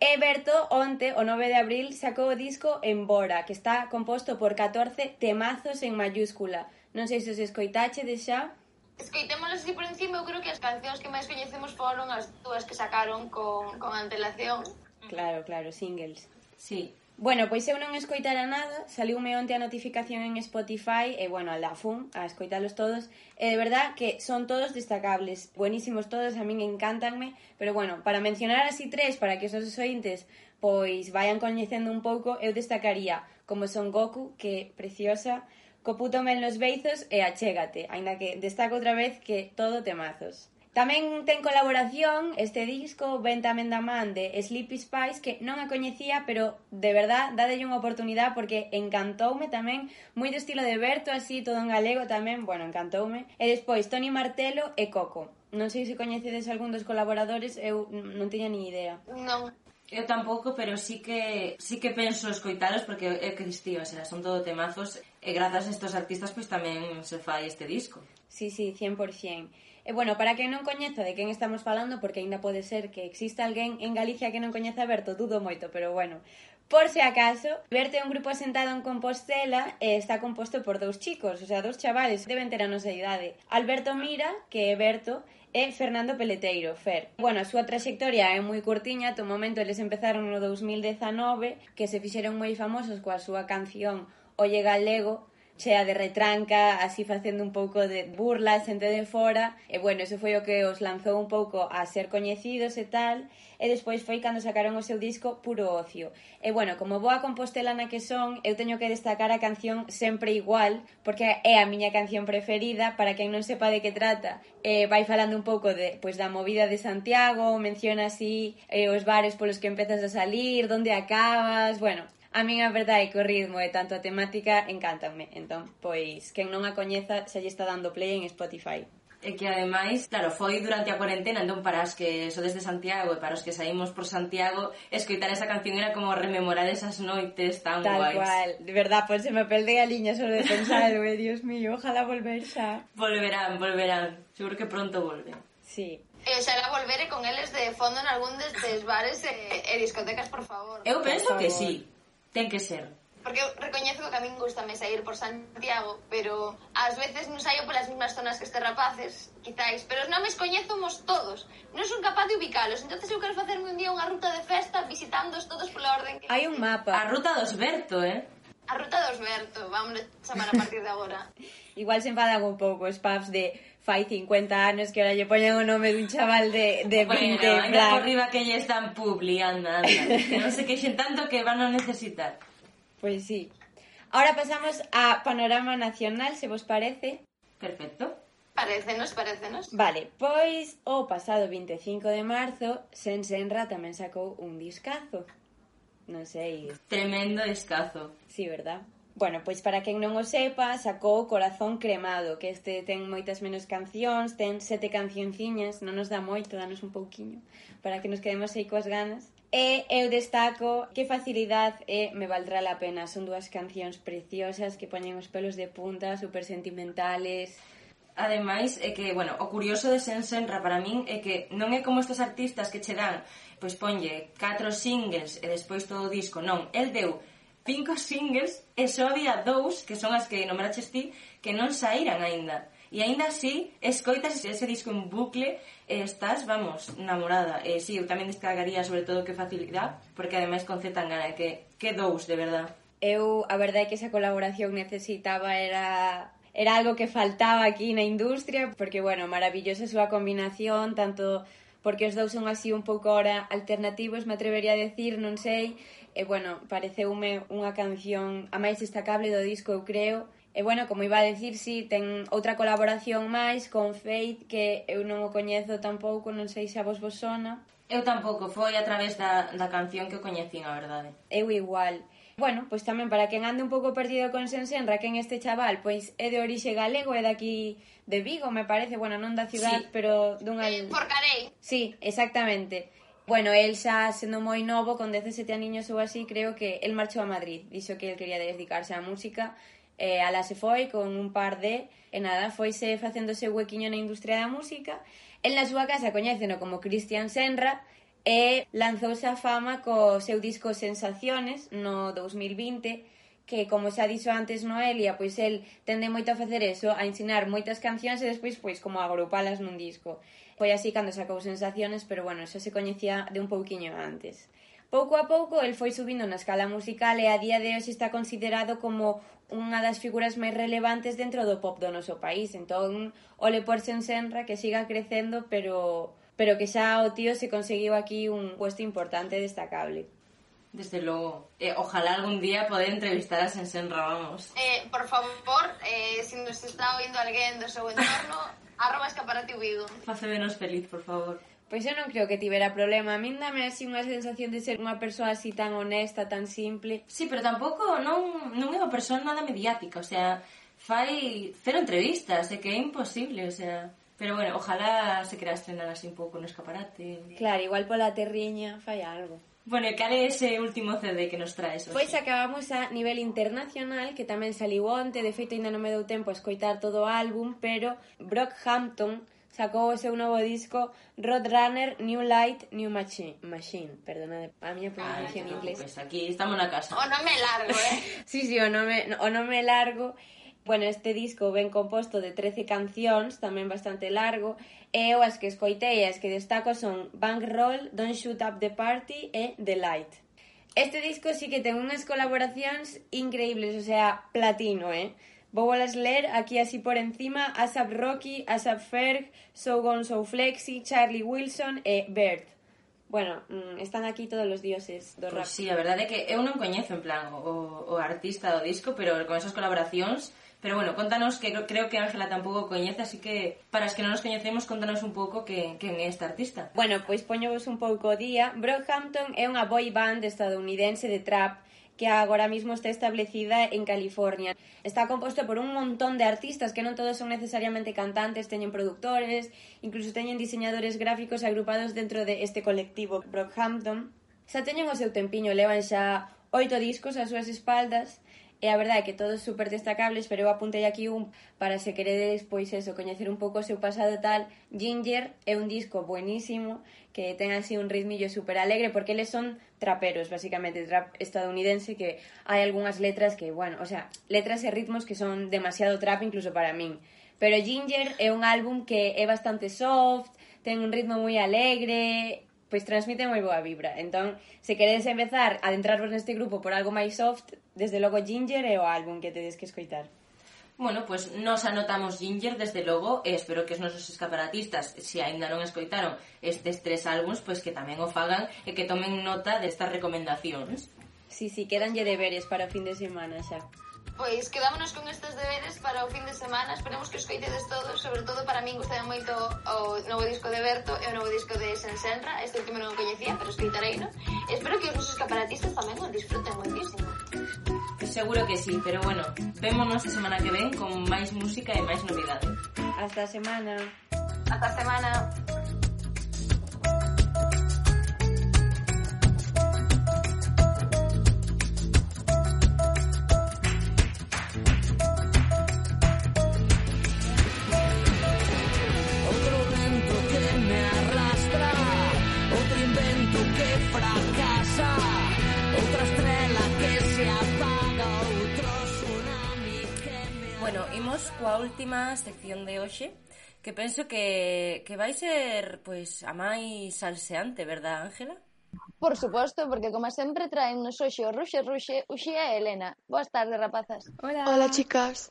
Everto onte, o 9 de abril, sacou o disco Embora, que está composto por 14 temazos en mayúscula. Non sei se os escoitache de xa. Escoitémoslos así por encima, eu creo que as cancións que máis coñecemos foron as dúas que sacaron con, con antelación. Claro, claro, singles. Sí, Bueno, pois eu non escoitara nada, saliume onte a notificación en Spotify e, bueno, a la fun, a escoitalos todos, e de verdad que son todos destacables, buenísimos todos, a min encantanme, pero bueno, para mencionar así tres, para que os os ointes pois vayan coñecendo un pouco, eu destacaría como Son Goku, que preciosa, co puto mel nos beizos e achégate, aínda que destaco outra vez que todo temazos. Tamén ten colaboración este disco, ven tamén da man de Sleepy Spice, que non a coñecía, pero de verdad, dadelle unha oportunidade porque encantoume tamén, moi do estilo de Berto, así, todo en galego tamén, bueno, encantoume. E despois, Toni Martelo e Coco. Non sei se coñecedes algún dos colaboradores, eu non tiña ni idea. Non. Eu tampouco, pero sí que sí que penso escoitalos porque é que distí, o sea, son todo temazos e grazas a estos artistas pois pues, tamén se fai este disco. Sí, sí, 100%. E bueno, para quen non coñeza de quen estamos falando, porque aínda pode ser que exista alguén en Galicia que non coñeza a Berto, dudo moito, pero bueno, Por se acaso, Berto é un grupo asentado en Compostela e está composto por dous chicos, o sea, dous chavales, deben ter a nosa idade. Alberto Mira, que é Berto, e Fernando Peleteiro, Fer. Bueno, a súa traxectoria é moi curtiña, to momento eles empezaron no 2019, que se fixeron moi famosos coa súa canción Olle Galego, chea de retranca, así facendo un pouco de burla, xente de fora, e bueno, eso foi o que os lanzou un pouco a ser coñecidos e tal, e despois foi cando sacaron o seu disco Puro Ocio. E bueno, como boa compostelana que son, eu teño que destacar a canción Sempre Igual, porque é a miña canción preferida, para quen non sepa de que trata, eh, vai falando un pouco de, pois, da movida de Santiago, menciona así eh, os bares polos que empezas a salir, donde acabas, bueno, A min a verdade é que o ritmo e tanto a temática encantanme. Entón, pois, quen non a coñeza xa lle está dando play en Spotify. E que ademais, claro, foi durante a cuarentena, entón para os que sodes de Santiago e para os que saímos por Santiago, escoitar esa canción era como rememorar esas noites tan Tal guais. Tal cual, de verdad, pois pues, se me perde galiña Solo de pensar, eh, Dios mío, ojalá volver xa. Volverán, volverán, seguro que pronto volve. Sí. Eh, e xa la volvere con eles de fondo en algún destes bares e, e discotecas, por favor. Eu penso por favor. que sí, Ten que ser. Porque eu recoñezo que a min gustame sair por Santiago, pero ás veces non saio polas mesmas zonas que estes rapaces, quizáis, pero os nomes coñezomos todos. Non son capaz de ubicalos, entonces eu quero facerme un día unha ruta de festa visitándoos todos pola orden que... Hai un mapa. A ruta dos Berto, eh? A ruta do Osberto, vamos chamar a partir de agora. Igual se enfadan un pouco os pubs de fai 50 anos que ahora lle poñen o nome dun chaval de, de 20 bueno, anda plan. por riba que lle están publi, anda, anda. non se queixen tanto que van a necesitar. Pois pues sí. Ahora pasamos a panorama nacional, se vos parece. Perfecto. Parecenos, parecenos. Vale, pois o pasado 25 de marzo, Sen Senra tamén sacou un discazo non sei... Tremendo escazo. Sí, verdad? Bueno, pois para quen non o sepa, sacou Corazón Cremado, que este ten moitas menos cancións, ten sete cancionciñas, non nos dá moito, danos un pouquiño, para que nos quedemos aí coas ganas. E eu destaco que facilidade e eh, me valdrá la pena. Son dúas cancións preciosas que poñen os pelos de punta, super sentimentales, Ademais, é que, bueno, o curioso de Sensenra para min é que non é como estes artistas que che dan, pois ponlle catro singles e despois todo o disco, non, el deu cinco singles e só había dous, que son as que nombraches ti, que non saíran aínda. E aínda así, escoitas ese disco en bucle e estás, vamos, namorada. E si, sí, eu tamén descargaría sobre todo que facilidad, porque ademais con Z Tangana, que, que dous, de verdad. Eu, a verdade é que esa colaboración necesitaba era era algo que faltaba aquí na industria, porque, bueno, maravillosa a súa combinación, tanto porque os dous son así un pouco ora alternativos, me atrevería a decir, non sei, e, bueno, pareceume unha canción a máis destacable do disco, eu creo, E bueno, como iba a decir, si sí, ten outra colaboración máis con Faith que eu non o coñezo tampouco, non sei se a vos vos sona. Eu tampouco, foi a través da, da canción que o coñecín, a verdade. Eu igual. Bueno, pois tamén para quen ande un pouco perdido con Sensenra, quen este chaval, pois é de orixe galego, é daqui de Vigo, me parece, bueno, non da ciudad, sí. pero dunha... Eh, Porcarei. Sí, exactamente. Bueno, el xa sendo moi novo, con 17 aniños ou así, creo que el marchou a Madrid. Dixo que el quería dedicarse á música eh, e ala se foi con un par de e nada, foise facéndose huequiño na industria da música. El na súa casa coñéceno como Cristian Senra e lanzouse a fama co seu disco Sensaciones no 2020 que, como xa dixo antes Noelia, pois el tende moito a facer eso, a ensinar moitas cancións e despois, pois, como agrupalas nun disco. Foi así cando sacou sensaciones, pero bueno, eso se coñecía de un pouquiño antes. Pouco a pouco el foi subindo na escala musical e a día de hoxe está considerado como unha das figuras máis relevantes dentro do pop do noso país. Entón, ole por senra que siga crecendo, pero pero que xa o tío se conseguiu aquí un puesto importante e destacable. Desde logo. Eh, ojalá algún día poder entrevistar a Sensen Ramos. Eh, por favor, eh, se si nos está oindo alguén do seu entorno, arroba escaparate Vigo. Facebenos feliz, por favor. Pois eu non creo que tivera problema. A min dame así unha sensación de ser unha persoa así tan honesta, tan simple. Sí, pero tampouco non, non é unha persoa nada mediática. O sea, fai cero entrevistas, é que é imposible, o sea... Pero bueno, ojalá se quera estrenar así un pouco no escaparate. Claro, igual pola terriña fai algo. Bueno, cal é ese último CD que nos traes? Hoxe? Pois acabamos a nivel internacional, que tamén saliu onte, de feito ainda non me deu tempo a escoitar todo o álbum, pero Brockhampton sacou o seu novo disco Roadrunner New Light New Machine, Machine perdona a miña pronunciación ah, en inglés. Pues aquí estamos na casa. O nome largo, eh? sí, sí, o nome, o nome largo Bueno, este disco ven composto de 13 cancións, tamén bastante largo, e eu as que escoitei e as que destaco son Bankroll, Don't Shoot Up the Party e The Light. Este disco sí que ten unhas colaboracións increíbles, o sea, platino, eh? Vou a ler aquí así por encima Asap Rocky, Asap Ferg, So Gone So Flexi, Charlie Wilson e Bert bueno, mm, están aquí todos os dioses do rap. Pues sí, a verdade é que eu non coñezo en plan o, o artista do disco, pero con esas colaboracións Pero bueno, contanos que creo que Ángela tampouco coñece, así que para os que non nos coñecemos, contanos un pouco que, quen é esta artista. Bueno, pois poñovos un pouco o día. Brockhampton é unha boy band estadounidense de trap que agora mismo está establecida en California. Está composto por un montón de artistas que non todos son necesariamente cantantes, teñen productores, incluso teñen diseñadores gráficos agrupados dentro de este colectivo Brockhampton. Xa teñen o seu tempiño, levan xa oito discos ás súas espaldas, E a verdade é que todos super destacables, pero eu apuntei aquí un para se queredes, pois eso, coñecer un pouco o seu pasado tal. Ginger é un disco buenísimo que ten así un ritmillo super alegre porque eles son traperos, basicamente, trap estadounidense que hai algunhas letras que, bueno, o sea, letras e ritmos que son demasiado trap incluso para min. Pero Ginger é un álbum que é bastante soft, ten un ritmo moi alegre, pois transmite moi boa vibra. Entón, se queredes empezar a adentrarvos neste grupo por algo máis soft, desde logo Ginger é o álbum que tedes que escoitar. Bueno, pois pues, nos anotamos Ginger, desde logo, e espero que os nosos escaparatistas, se aínda non escoitaron estes tres álbums, pois que tamén o fagan e que tomen nota destas recomendacións. Si, sí, si, sí, quedanlle deberes para o fin de semana xa. Pois quedámonos con estes deberes para o fin de semana. Esperemos que os coitedes todos Sobre todo para min gustaba moito o novo disco de Berto E o novo disco de Sensenra Este último non coñecía, pero escritarei no Espero que os nosos caparatistas tamén o disfruten moitísimo. Seguro que sí, pero bueno Vémonos a semana que ven con máis música e máis novidades. Hasta a semana. Hasta a semana. vento que fracasa Outra estrela que se apaga Outro tsunami que me... Bueno, imos coa última sección de hoxe que penso que, que vai ser pois a máis salseante, verdad, Ángela? Por suposto, porque como sempre traen nos hoxe o Ruxe Ruxe, Uxía e Elena. Boas tardes, rapazas. Hola. Hola, chicas.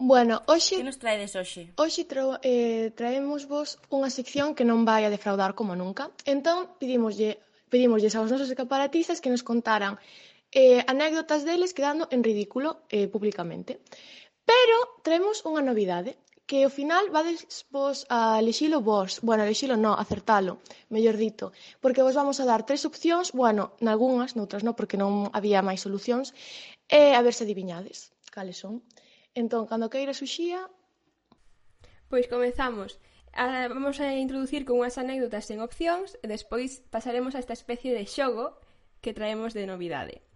Bueno, hoxe... Que nos traedes hoxe? Hoxe tra eh, traemos vos unha sección que non vai a defraudar como nunca. Entón, pedimoslle, pedimoslle aos nosos escaparatistas que nos contaran eh, anécdotas deles quedando en ridículo eh, públicamente. Pero traemos unha novidade, que ao final vades vos a lexilo vos, bueno, lexilo no, acertalo, mellor dito, porque vos vamos a dar tres opcións, bueno, nalgúnas, noutras non, porque non había máis solucións, e a ver se adivinhades cales son. Entón, cando queira Suxía... Pois comezamos. A, vamos a introducir con unhas anécdotas sen opcións e despois pasaremos a esta especie de xogo que traemos de novidade.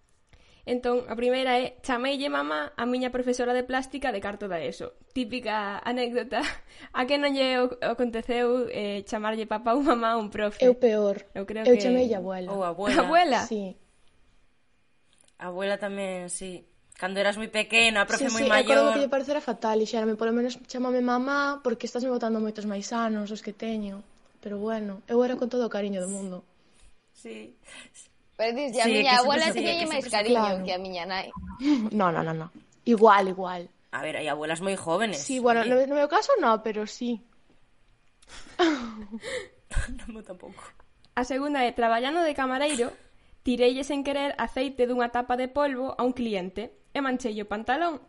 Entón, a primeira é Chameille mamá a miña profesora de plástica de carto da ESO. Típica anécdota. A que non lle aconteceu eh, chamarlle papá ou mamá a un profe? Eu peor. Eu creo Eu que... chameille abuela. Ou abuela. Abuela? Sí. Abuela tamén, sí. Cando eras moi pequena, a profe sí, moi sí, maior... Sí, que lle parecera fatal, e xerame, polo menos chamame mamá, porque estás me botando moitos máis anos os que teño. Pero bueno, eu era con todo o cariño do mundo. Sí. Pero dices, a sí, miña abuela tiñalle máis cariño claro. que a miña nai. No, no, no, no. Igual, igual. A ver, hai abuelas moi jóvenes. Sí, bueno, no, no meu caso no, pero sí. non, non tampouco. A segunda é traballando de camareiro, Tireille sen querer aceite dunha tapa de polvo a un cliente e manchei o pantalón.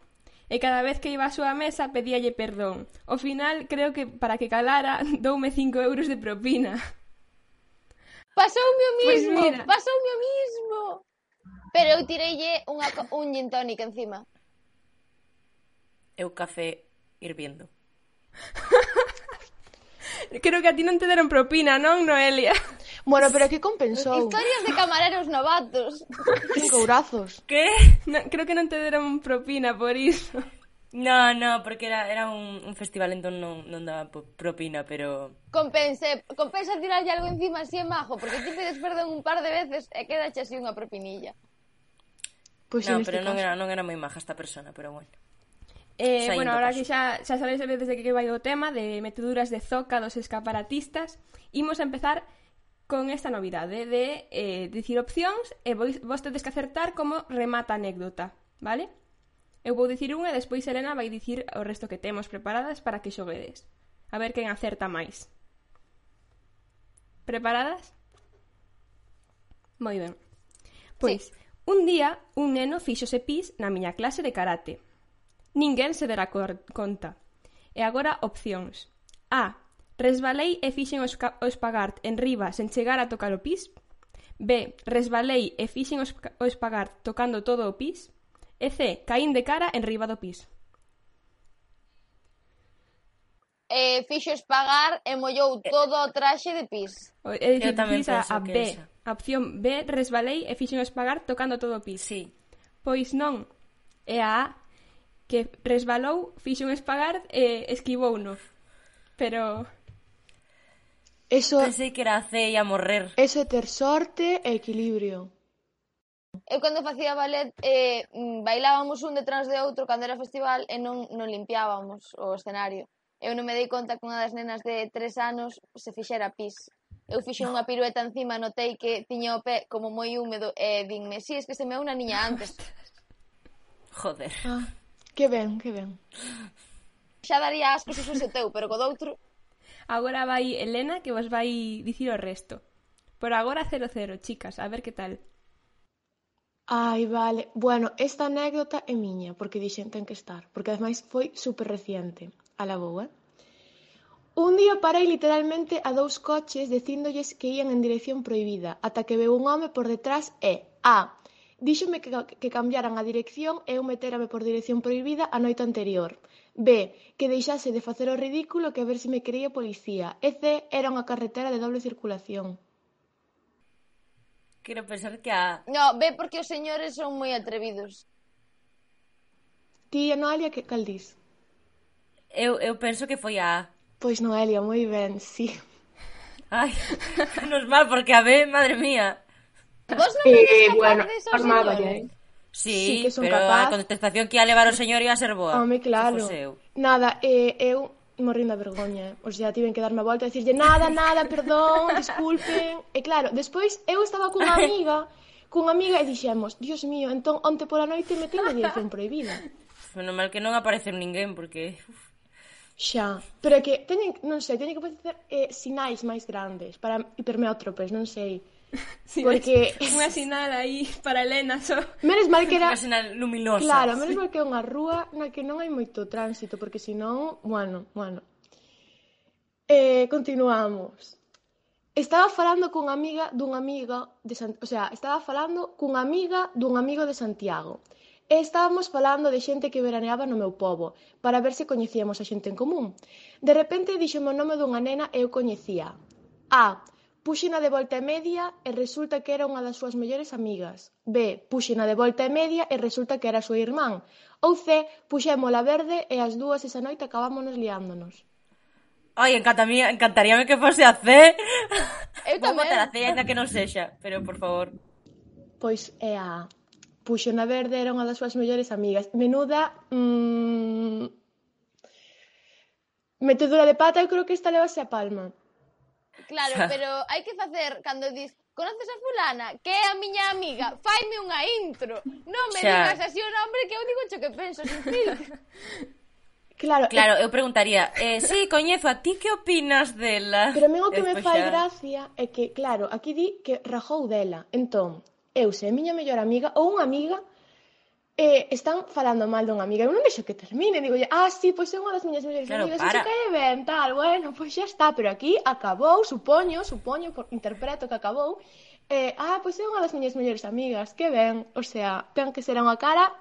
E cada vez que iba á súa mesa pedíalle perdón. Ao final, creo que para que calara, doume cinco euros de propina. Pasoume o mismo, pues mira. pasoume o mismo. Pero eu tireille unha, un gin tónico encima. Eu café hirviendo. creo que a ti non te deron propina, non, Noelia? Bueno, pero que compensou? Historias de camareros novatos. Cinco brazos. Que? No, creo que non te deron propina por iso. No, no, porque era, era un, un festival entón non, non daba propina, pero... Compense, compensa tirarlle algo encima así en majo, porque ti pides perdón un par de veces eh, e quedache así unha propinilla. Pois pues no, pero este non, caso. era, non era moi maja esta persona, pero bueno. Eh, Saindo bueno, ahora que xa, xa sabéis desde que vai o tema de meteduras de zoca dos escaparatistas, imos a empezar con esta novidade de eh, dicir opcións e vos, vos tedes que acertar como remata a anécdota, vale? Eu vou dicir unha e despois Elena vai dicir o resto que temos preparadas para que xoguedes. A ver quen acerta máis. Preparadas? Moi ben. Pois, sí. un día un neno fixose pis na miña clase de karate. Ninguén se dera conta. E agora opcións. A. Resbalei e fixen o espagart enriba sen chegar a tocar o pis. B. Resbalei e fixen o espagart tocando todo o pis. E C. Caín de cara en riba do pis. Eh, fixo espagar e mollou todo o traxe de pis. É dicir, pis a, a B. Esa. A opción B, resbalei e fixen o espagar tocando todo o pis. Sí. Pois non, é a A que resbalou, fixo un espagar e esquivouno. Pero Eso, Pensei que era a morrer. Eso é ter sorte e equilibrio. Eu cando facía ballet eh, mm, bailábamos un detrás de outro cando era festival e non, non limpiábamos o escenario. Eu non me dei conta que unha das nenas de tres anos se fixera pis. Eu fixe unha pirueta encima, notei que tiña o pé como moi húmedo e dinme, si, sí, es que se me unha niña antes. Joder. Ah, que ben, que ben. Xa daría asco se fose teu, pero co doutro... Agora vai Elena que vos vai dicir o resto. Por agora 00, chicas, a ver que tal. Ai, vale. Bueno, esta anécdota é miña, porque dixen ten que estar, porque ademais foi super reciente. A la boa. Eh? Un día parei literalmente a dous coches dicíndolles que ían en dirección proibida, ata que veu un home por detrás e a díxome que, que cambiaran a dirección e eu meterame por dirección proibida a noite anterior. B que deixase de facer o ridículo que a ver se me creía policía e C era unha carretera de doble circulación. Quero pensar que a... No, B porque os señores son moi atrevidos. Ti, Noelia, que cal dis? Eu, eu penso que foi a... Pois Noelia, moi ben, sí. Ai, menos mal, porque a B, madre mía. Vos non eh, bueno, armaba, eh sí, sí que son pero capaz. a contestación que ia levar o señor ia ser boa. Home, claro. Nada, eh, eh eu morrendo a vergoña, eh? o sea, tiven que darme a volta e dicirlle nada, nada, perdón, disculpen. E claro, despois eu estaba cunha amiga, cunha amiga e dixemos, Dios mío, entón onte pola noite me tengo dirección prohibida. Menos mal que non apareceu ninguén, porque... Xa, pero é que teñen, non sei, teñen que aparecer eh, sinais máis grandes para hipermeótropes, pois non sei. Sí, porque unha sinal aí para Elena só. Menos mal que era unha sinal luminosa. Claro, sí. menos mal que é unha rúa na que non hai moito tránsito, porque senón, bueno, bueno. Eh, continuamos. Estaba falando cunha amiga dunha amiga de San... o sea, estaba falando cunha amiga dun amigo de Santiago. E estábamos falando de xente que veraneaba no meu pobo, para ver se coñecíamos a xente en común. De repente dixome o nome dunha nena e eu coñecía. A, puxina de volta e media e resulta que era unha das súas mellores amigas. B. puxina de volta e media e resulta que era a súa irmán. Ou C. Puxémola verde e as dúas esa noite acabámonos liándonos. Ai, encantaría, encantaríame que fose a C. Eu tamén. Vou a C, ainda que non sexa, pero por favor. Pois é a Puxona Verde era unha das súas mellores amigas. Menuda... Mmm... Metedura de pata, eu creo que esta levase a palma. Claro, pero hai que facer cando dis conoces a fulana, que é a miña amiga, faime unha intro. Non me xa. digas así o nombre que eu digo cho que penso sin filtro. Claro, claro, eh, eu preguntaría, eh, sí, coñezo, a ti que opinas dela? Pero a mí o que me fai gracia é que, claro, aquí di que rajou dela. Entón, eu se a miña mellor amiga ou unha amiga, eh, están falando mal dunha amiga. Eu non deixo que termine. Digo, ah, sí, pois é unha das miñas mellores claro, amigas. Para. Iso cae ben, tal. Bueno, pois xa está. Pero aquí acabou, supoño, supoño, interpreto que acabou. Eh, ah, pois é unha das miñas mellores amigas. Que ben. O sea, ten que ser unha cara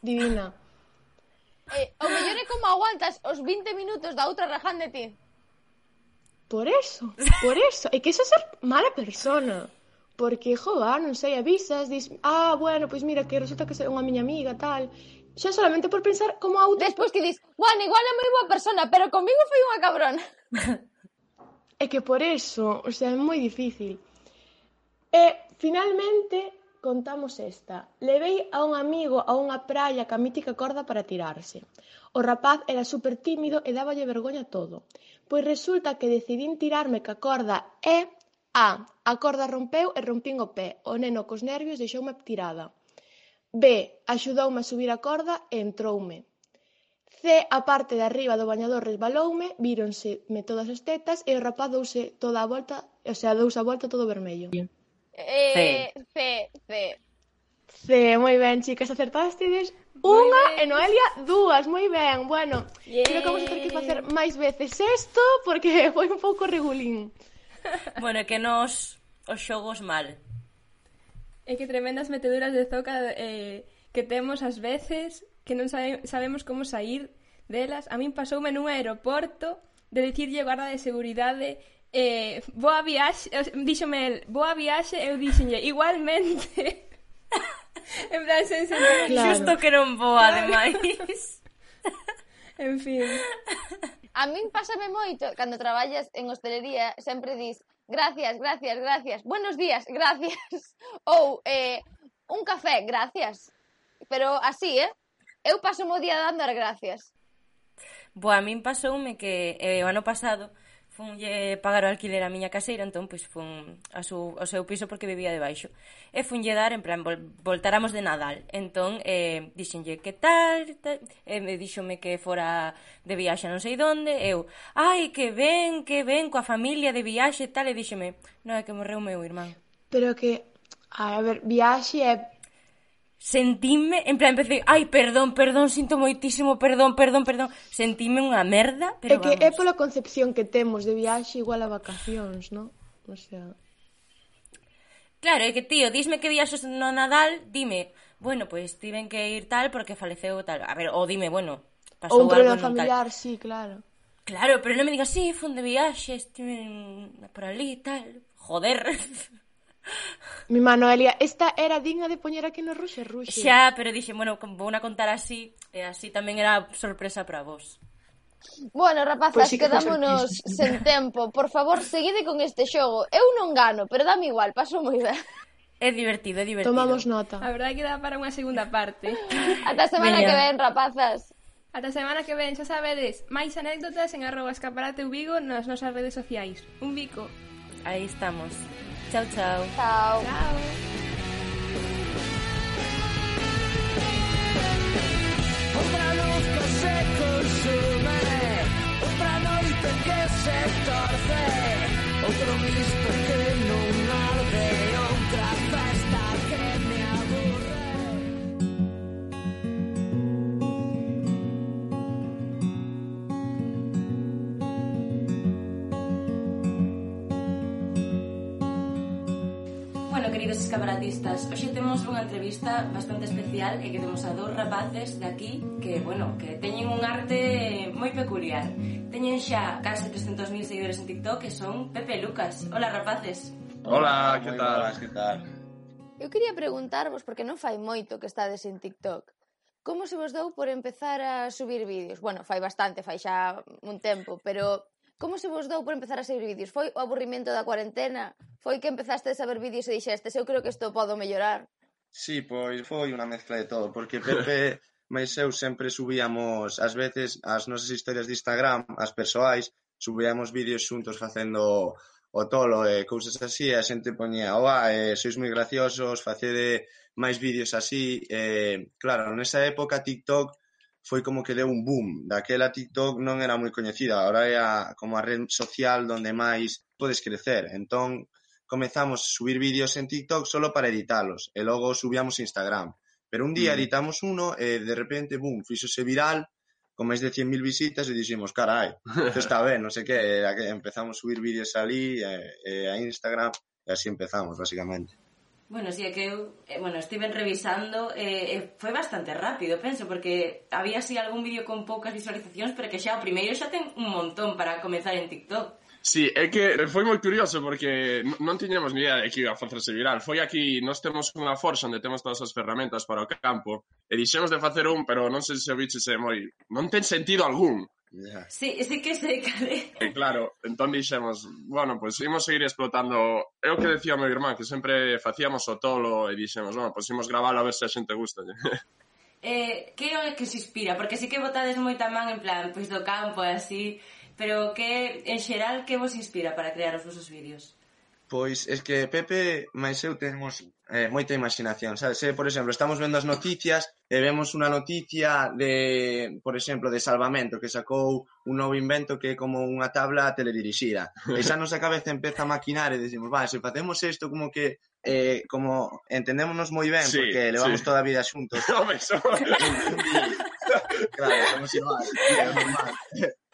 divina. Eh, o mellor é como aguantas os 20 minutos da outra raján de ti. Por eso, por eso. É que iso é ser mala persona porque, joa, non sei, avisas, dis, ah, bueno, pois mira, que resulta que sei unha miña amiga, tal, xa solamente por pensar como a outra... Despois que dis, bueno, igual é moi boa persona, pero comigo foi unha cabrona. é que por eso, o sea, é moi difícil. E, finalmente, contamos esta. Levei a un amigo a unha praia ca mítica corda para tirarse. O rapaz era super tímido e dáballe vergoña todo. Pois resulta que decidín tirarme ca corda e A: A corda rompeu e rompín o pé, o neno cos nervios deixoume tirada. B: Axudoume a subir a corda e entroume. C: A parte de arriba do bañador resbaloume, víronse me todas as tetas e o rapaz douse toda a volta, o sea, dous a volta todo vermello. Eh, C. C, C. moi ben, chicas, acertades unha e Noelia dúas, moi ben. Bueno, yeah. creo que vamos a ter que facer máis veces isto porque foi un pouco regulín. bueno, é que nos os xogos mal. É que tremendas meteduras de zoca eh, que temos ás veces que non sabe, sabemos como sair delas. A min pasoume nun aeroporto de dicirlle guarda de seguridade eh, boa viaxe, díxome el, boa viaxe, eu díxenlle igualmente. en plan, sen claro. Xusto que non boa, ademais. en fin. A min pásame moito, cando traballas en hostelería, sempre dis gracias, gracias, gracias, buenos días, gracias, ou eh, un café, gracias. Pero así, eh? Eu paso o día dando as gracias. Boa, a min pasoume que eh, o ano pasado funlle pagar o alquiler a miña caseira, entón pois fun a su, ao seu piso porque vivía debaixo. E funlle dar en plan vol, voltáramos de Nadal. Entón eh dixenlle que tal, tal e me díxome que fora de viaxe non sei onde, eu, ai, que ben, que ben coa familia de viaxe tal e díxeme, non é que morreu meu irmán. Pero que a ver, viaxe é sentime, en plan, empecé, ai, perdón, perdón, sinto moitísimo, perdón, perdón, perdón, sentime unha merda, pero É que vamos. é pola concepción que temos de viaxe igual a vacacións, non? O sea... Claro, é que, tío, dísme que viaxes no Nadal, dime, bueno, pois pues, tiven que ir tal porque faleceu tal, a ver, ou dime, bueno, pasou algo... Ou un problema familiar, sí, claro. Claro, pero non me digas, sí, fun de viaxe, estive por ali tal, joder... Mi Manuelia, esta era digna de poñer aquí no Ruxe Ruxe. Xa, pero dixen, bueno, vou a contar así, e así tamén era sorpresa para vos. Bueno, rapazas, pues sí que quedámonos sen tempo. Por favor, seguide con este xogo. Eu non gano, pero dame igual, paso moi ben. É divertido, é divertido. Tomamos nota. A verdade que dá para unha segunda parte. Ata semana Veña. que ven, rapazas. Ata semana que ven, xa sabedes, máis anécdotas en arroba escaparate Vigo nas nosas redes sociais. Un bico. Aí estamos. Chao, chao. Chao. Chao. Outra luz que se consume Outra noite que se torce Outro misto que rapaces cabaratistas Hoxe temos unha entrevista bastante especial E que temos a dous rapaces de aquí Que, bueno, que teñen un arte moi peculiar Teñen xa case 300.000 seguidores en TikTok Que son Pepe Lucas Hola, rapaces Hola, que tal? Buenas, que tal? Eu quería preguntarvos, porque non fai moito que estades en TikTok Como se vos dou por empezar a subir vídeos? Bueno, fai bastante, fai xa un tempo Pero Como se vos dou por empezar a seguir vídeos? Foi o aburrimento da cuarentena? Foi que empezaste a ver vídeos e dixestes, eu creo que isto podo mellorar? Sí, pois foi unha mezcla de todo, porque Pepe máis eu sempre subíamos, ás veces, as nosas historias de Instagram, as persoais, subíamos vídeos xuntos facendo o tolo e cousas así, e a xente poñía, oa, eh, sois moi graciosos, facede máis vídeos así. Eh, claro, nesa época TikTok foi como que deu un boom. Daquela TikTok non era moi coñecida, agora é a, como a red social onde máis podes crecer. Entón, comezamos a subir vídeos en TikTok solo para editalos, e logo subíamos Instagram. Pero un día mm. editamos uno e de repente, boom, fíxose viral, con máis de 100.000 visitas e dixemos, carai, isto está ben, non sei que, empezamos a subir vídeos ali, e, e a Instagram, e así empezamos, basicamente. Bueno, sí, é que eu, eh, bueno, estiven revisando e eh, eh, foi bastante rápido, penso, porque había así algún vídeo con poucas visualizacións, pero que xa o primeiro xa ten un montón para comenzar en TikTok. Sí, é que foi moi curioso porque non tiñemos ni idea de que iba a facerse viral. Foi aquí, nós temos unha forxa onde temos todas as ferramentas para o campo e dixemos de facer un, pero non sei se o bicho se moi... Non ten sentido algún. Yeah. Sí, sí que sei cale. E claro, entón dixemos, bueno, pois pues, imos seguir explotando. É o que decía meu irmán, que sempre facíamos o tolo e dixemos, bueno, pois pues, imos gravalo a ver se a xente gusta. eh, que é o que se inspira? Porque sí que votades moita man en plan, pois pues, do campo e así, pero que en xeral que vos inspira para crear os vosos vídeos? Pois es que Pepe máis eu temos eh, moita imaginación, sabes? Se, por exemplo, estamos vendo as noticias e vemos unha noticia de, por exemplo, de salvamento que sacou un novo invento que é como unha tabla teledirixida. E xa nosa cabeza empeza a maquinar e decimos, va, se facemos isto como que eh, como entendémonos moi ben sí, porque levamos sí. toda a vida xuntos. Home, so... claro, somos igual, é normal.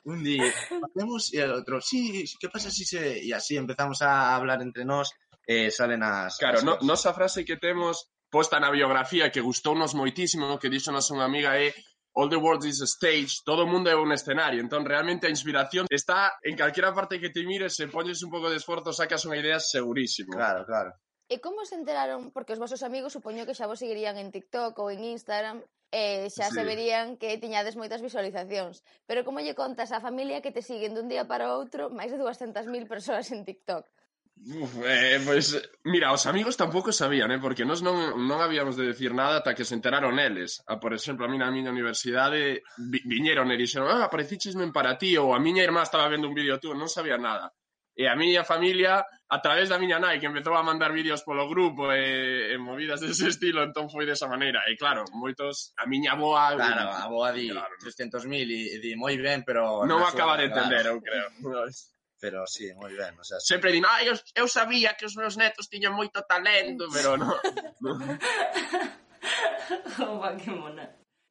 un día facemos e el outro, sí, que pasa si se... E así empezamos a hablar entre nós eh, salen as... Claro, as no, nosa frase que temos posta na biografía que gustounos moitísimo, que dixonos unha amiga é All the world is a stage, todo o mundo é un escenario, entón realmente a inspiración está en calquera parte que te mires, se poñes un pouco de esforzo, sacas unha idea segurísimo. Claro, claro. E como se enteraron, porque os vosos amigos supoño que xa vos seguirían en TikTok ou en Instagram, e xa sí. se verían que tiñades moitas visualizacións. Pero como lle contas á familia que te siguen dun día para outro máis de 200.000 persoas en TikTok? Uf, eh, pois, mira, os amigos tampouco sabían, eh, porque nós non, non habíamos de decir nada ata que se enteraron eles. A, por exemplo, a mí na miña universidade vi, viñeron e dixeron ah, aparecichisme para ti, ou a miña irmá estaba vendo un vídeo tú, non sabía nada. E a miña familia, a través da miña nai, que empezou a mandar vídeos polo grupo e, e movidas dese estilo, entón foi desa maneira. E claro, moitos... A miña boa... Claro, a boa di claro, 300.000 e di moi ben, pero... Non acaba de entender, claro. eu creo. Pois pero sí, moi ben. O sea, sempre din, ai, eu, eu sabía que os meus netos tiñan moito talento, pero non. No. Oh, Opa, que mona.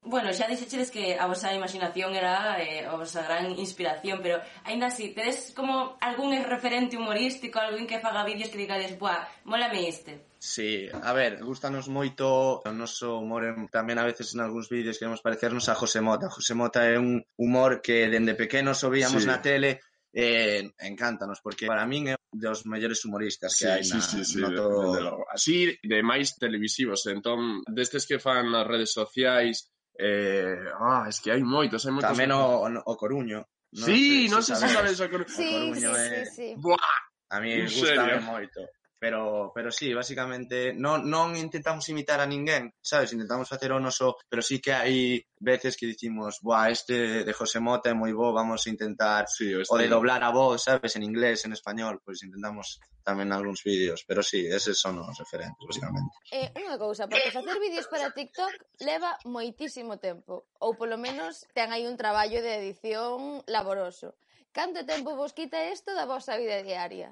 Bueno, xa dixeches que a vosa imaginación era eh, a vosa gran inspiración, pero aínda así, tedes como algún referente humorístico, algún que faga vídeos que digades, buah, molame este. Sí, a ver, gustanos moito o noso humor tamén a veces en algúns vídeos queremos parecernos a José Mota. José Mota é un humor que dende pequenos o víamos sí. na tele eh, encántanos, porque para min é un dos mellores humoristas que sí, hai na, sí, sí, sí, no todo... De, de logo. Así, de máis televisivos, entón, destes que fan nas redes sociais, eh, ah, es que hai moitos, hai moitos. Tamén o, o Coruño. Sí, non sei se sabes o Coruño. Sí, o Coruño sí, é... sí, sí. Buah, a mí gustame moito. Pero, pero sí, basicamente non, non intentamos imitar a ninguén, sabes? Intentamos facer o noso, pero sí que hai veces que dicimos, buah, este de José Mota é moi bo, vamos a intentar sí, este... o de doblar a voz, sabes? En inglés, en español, pois pues intentamos tamén algúns vídeos, pero sí, eses son os referentes, basicamente. Eh, unha cousa, porque facer vídeos para TikTok leva moitísimo tempo, ou polo menos ten aí un traballo de edición laboroso. Canto tempo vos quita isto da vosa vida diaria?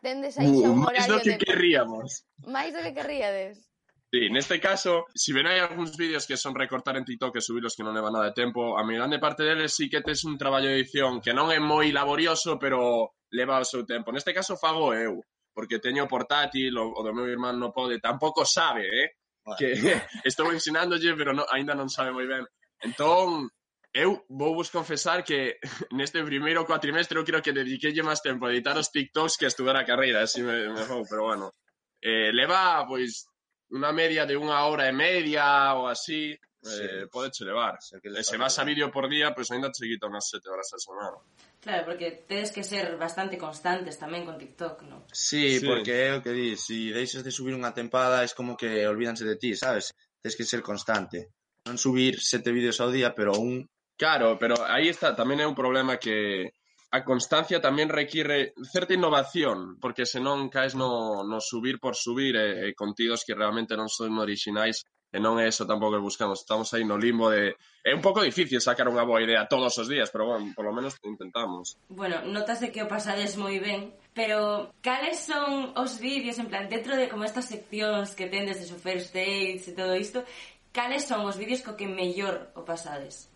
Tendes aí xa uh, un uh, máis do que de... querríamos. Máis do que querríades. Sí, neste caso, si ven hai algúns vídeos que son recortar en TikTok e subilos que non leva nada de tempo, a mi grande parte deles sí que tes un traballo de edición que non é moi laborioso, pero leva o seu tempo. Neste caso fago eu, porque teño portátil, o, o do meu irmán non pode, tampouco sabe, eh? Bueno. Que estou ensinándolle, pero no, aínda non sabe moi ben. Entón, Eu vouvos confesar que neste primeiro cuatrimestre eu creo que dediquelle máis tempo a editar os TikToks que a estudar a carreira, así me, me vou, pero bueno. Eh, leva, pois, unha media de unha hora e media ou así, eh, sí. eh, pode che levar. Se, e se vas a vídeo por día, pois pues, ainda che quita unhas sete horas a semana. Claro, porque tedes que ser bastante constantes tamén con TikTok, non? Sí, sí, porque é o que di, se si deixas de subir unha tempada es como que olvídanse de ti, sabes? Tens que ser constante. Non subir sete vídeos ao día, pero un Claro, pero aí está, tamén é un problema que a constancia tamén require certa innovación, porque senón caes no, no subir por subir e, eh, e contidos que realmente non son orixinais e non é eso tampouco que buscamos. Estamos aí no limbo de... É un pouco difícil sacar unha boa idea todos os días, pero bueno, por lo menos intentamos. Bueno, notase que o pasades moi ben, pero cales son os vídeos, en plan, dentro de como estas seccións que tendes de so first dates e todo isto, cales son os vídeos co que mellor o pasades?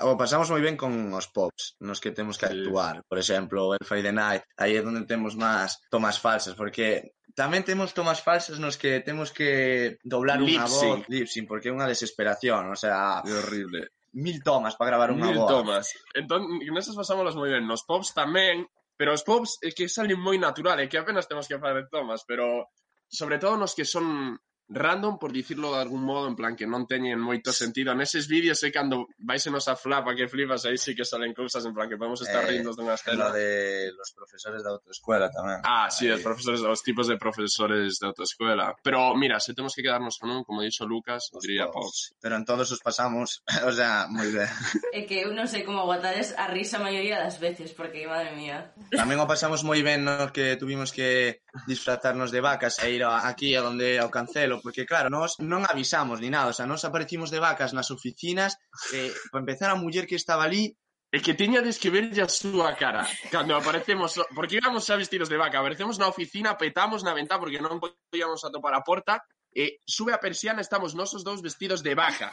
o pasamos moi ben con os pops nos que temos que actuar. Por exemplo, el Friday Night, aí é onde temos máis tomas falsas, porque tamén temos tomas falsas nos que temos que doblar unha voz, lipsing, porque é unha desesperación, o sea, é horrible. Mil tomas para gravar unha voz. Mil tomas. Entón, nesas pasámoslas moi ben. Nos pops tamén, pero os pops é que salen moi natural, é que apenas temos que facer tomas, pero sobre todo nos que son random, por dicirlo de algún modo, en plan que non teñen moito sentido. Neses vídeos é cando vais en nosa flapa que flipas, aí sí que salen cousas en plan que podemos estar eh, rindo dunha escena. de los profesores da autoescuela tamén. Ah, sí, aí. os profesores, os tipos de profesores da autoescuela. Pero, mira, se temos que quedarnos con un, como dixo Lucas, os diría Pops. Pero en todos os pasamos, o sea, moi ben. É que eu non sei como aguantades a risa a maioría das veces, porque, madre mía. Tamén o pasamos moi ben, no que tuvimos que disfrazarnos de vacas e ir aquí a donde ao cancelo porque claro, nós non avisamos ni nada, o sea, nos aparecimos de vacas nas oficinas, eh, para empezar a muller que estaba ali E que tiñades que verlle a súa cara cando aparecemos, porque íbamos a vestidos de vaca, aparecemos na oficina, petamos na ventá porque non podíamos atopar a porta, e sube a persiana, estamos nosos dous vestidos de vaca.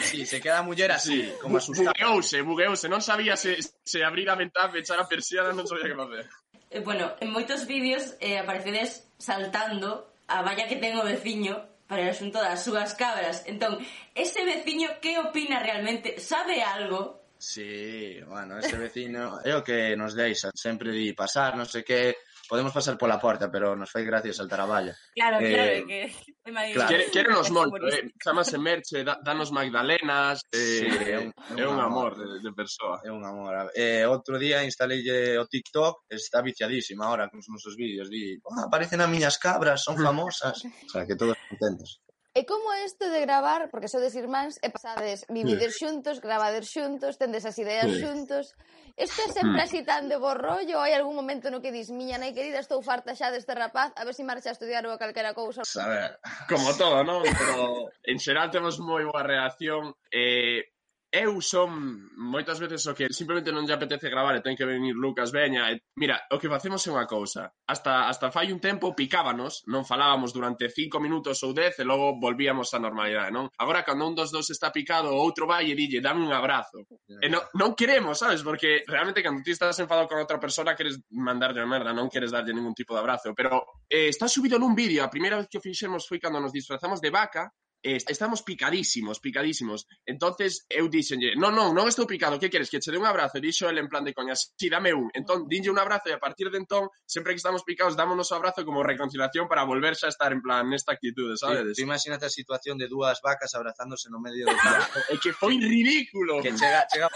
Sí, se queda a muller así, sí. como asustada. Bugueouse, bugueouse, non sabía se, se abrir a ventá, pechar a persiana, non sabía que facer. Eh, bueno, en moitos vídeos eh, aparecedes saltando a valla que ten o veciño para o asunto das súas cabras. Entón, ese veciño que opina realmente? Sabe algo? Sí, bueno, ese vecino é o que nos deixa sempre de pasar, non sei que, podemos pasar pola porta, pero nos fai gracia saltar a valla. Claro, eh, claro, que... Claro. Quere, quere nos molto, eh? chamase Merche, da, danos Magdalenas, eh, sí, é, un, é un amor, amor de, de persoa. É un amor. Eh, outro día instaleille o TikTok, está viciadísima ahora con os nosos vídeos, di, ah, aparecen as miñas cabras, son famosas. o sea, que todos contentos. E como é isto de gravar, porque sodes irmáns e pasades vivides xuntos, gravader xuntos, tendes as ideas sí. xuntos, Este é sempre así tan de bo rollo? Hai algún momento no que dis, miña nai querida, estou farta xa deste rapaz, a ver se si marcha a estudiar ou a calquera cousa. A ver, como todo, non? Pero en xeral temos moi boa reacción. Eh, eu son moitas veces o que simplemente non lle apetece gravar e ten que venir Lucas, veña, e, mira, o que facemos é unha cousa. Hasta hasta fai un tempo picábanos, non falábamos durante cinco minutos ou dez e logo volvíamos á normalidade, non? Agora, cando un dos dos está picado, o outro vai e dille, dame un abrazo. E non, non queremos, sabes? Porque realmente cando ti estás enfadado con outra persona queres mandarlle a merda, non queres darlle ningún tipo de abrazo. Pero eh, está subido nun vídeo, a primeira vez que o fixemos foi cando nos disfrazamos de vaca estamos picadísimos, picadísimos. Entonces eu dixenlle, non, non, non estou picado, que queres, que che dé un abrazo? E dixo el en plan de coña, si, sí, dame un. Entón, dinlle un abrazo e a partir de entón, sempre que estamos picados, dámonos o abrazo como reconciliación para volverse a estar en plan nesta actitude, sabedes? Sí, tú imagínate a situación de dúas vacas abrazándose no medio do campo. é que foi ridículo. Que chega, chega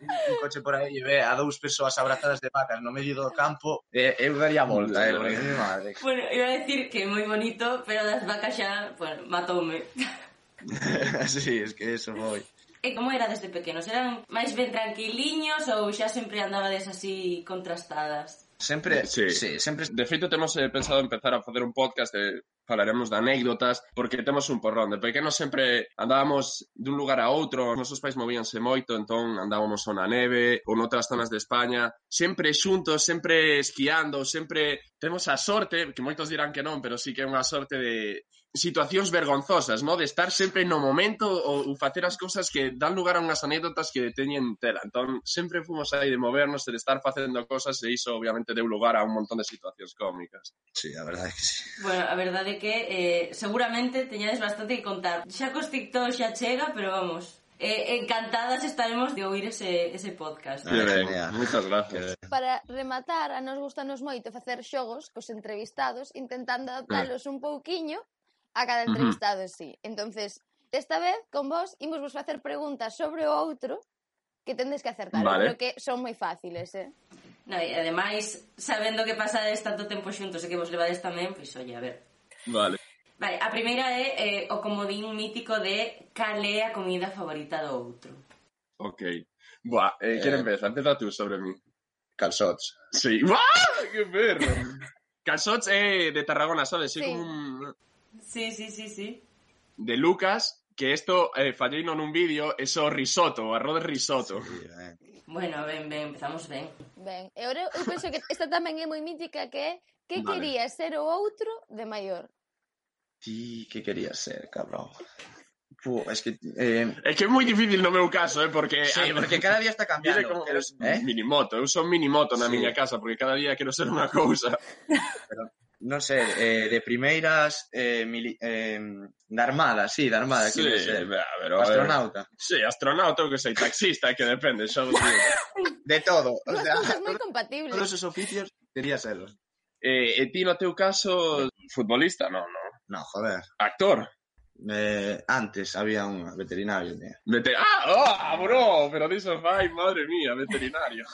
un, un coche por aí e ve a dous persoas abrazadas de vacas no medio do campo, eh, eu daría a volta, eh, porque, madre. Bueno, iba a decir que moi bonito, pero das vacas xa, bueno, matoume. sí, es que eso foi. E como era desde pequenos? Eran máis ben tranquiliños ou xa sempre andabades así contrastadas? Sempre, sí. sí, sempre. De feito, temos eh, pensado empezar a facer un podcast de falaremos de anécdotas, porque temos un porrón. De pequenos sempre andábamos dun lugar a outro, os nosos pais movíanse moito, entón andábamos ou na neve, ou noutras zonas de España, sempre xuntos, sempre esquiando, sempre temos a sorte, que moitos dirán que non, pero sí que é unha sorte de situacións vergonzosas, no? De estar sempre no momento ou, ou facer as cousas que dan lugar a unhas anécdotas que teñen tela. Entón, sempre fomos aí de movernos, de estar facendo cosas e iso obviamente deu lugar a un montón de situacións cómicas. Sí, a verdade é que sí. Bueno, a verdade é que eh, seguramente teñades bastante que contar. Xa cos TikTok xa chega, pero vamos, Eh, encantadas estaremos de oír ese, ese podcast. Ah, que ben, moitas gracias. Para rematar, a nos gustanos moito facer xogos cos entrevistados, intentando adaptalos eh. un pouquiño a cada entrevistado, uh -huh. sí. Entonces, desta vez, con vos, imos vos facer preguntas sobre o outro que tendes que acertar. Vale. Creo que son moi fáciles, eh? No, e ademais, sabendo que pasades tanto tempo xuntos e que vos levades tamén, pois, pues, oye, a ver. Vale. Vale, a primeira é eh, o comodín mítico de cal é a comida favorita do outro. Ok. Buah, eh, quen eh. empeza? Empeza tú sobre mí. Calzots. Sí. ¡Buah! ¡Qué perro! Calzots é eh, de Tarragona, sabes? Sí, sí. como un... Sí, sí, sí, sí. De Lucas, que esto eh, falló en un vídeo, eso risotto, arroz de risotto. Sí. Bueno, ben, ben, empezamos ben. Ben, e eu, eu penso que esta tamén é moi mítica que é que vale. quería ser o outro de maior? Ti, que querías ser, cabrón? Pú, es que eh... é que é moi difícil no meu caso, eh, porque sí, porque cada día está cambiando. Como, pero, eh? Minimoto, eu son minimoto na sí. miña casa porque cada día quero ser unha cousa. Pero non sei, eh, de primeiras eh, mili, eh, da Armada, sí, da Armada, sí, que ser. A ver, a astronauta. Sí, astronauta que sei, taxista, que depende, xa vos digo. De todo, o sea, moi compatible. Todos os oficios quería serlo. Eh, e ti no teu caso futbolista, non, non. No, joder. Actor. Eh, antes había un veterinario. Tía. Ah, oh, bro, pero diso fai, madre mía, veterinario.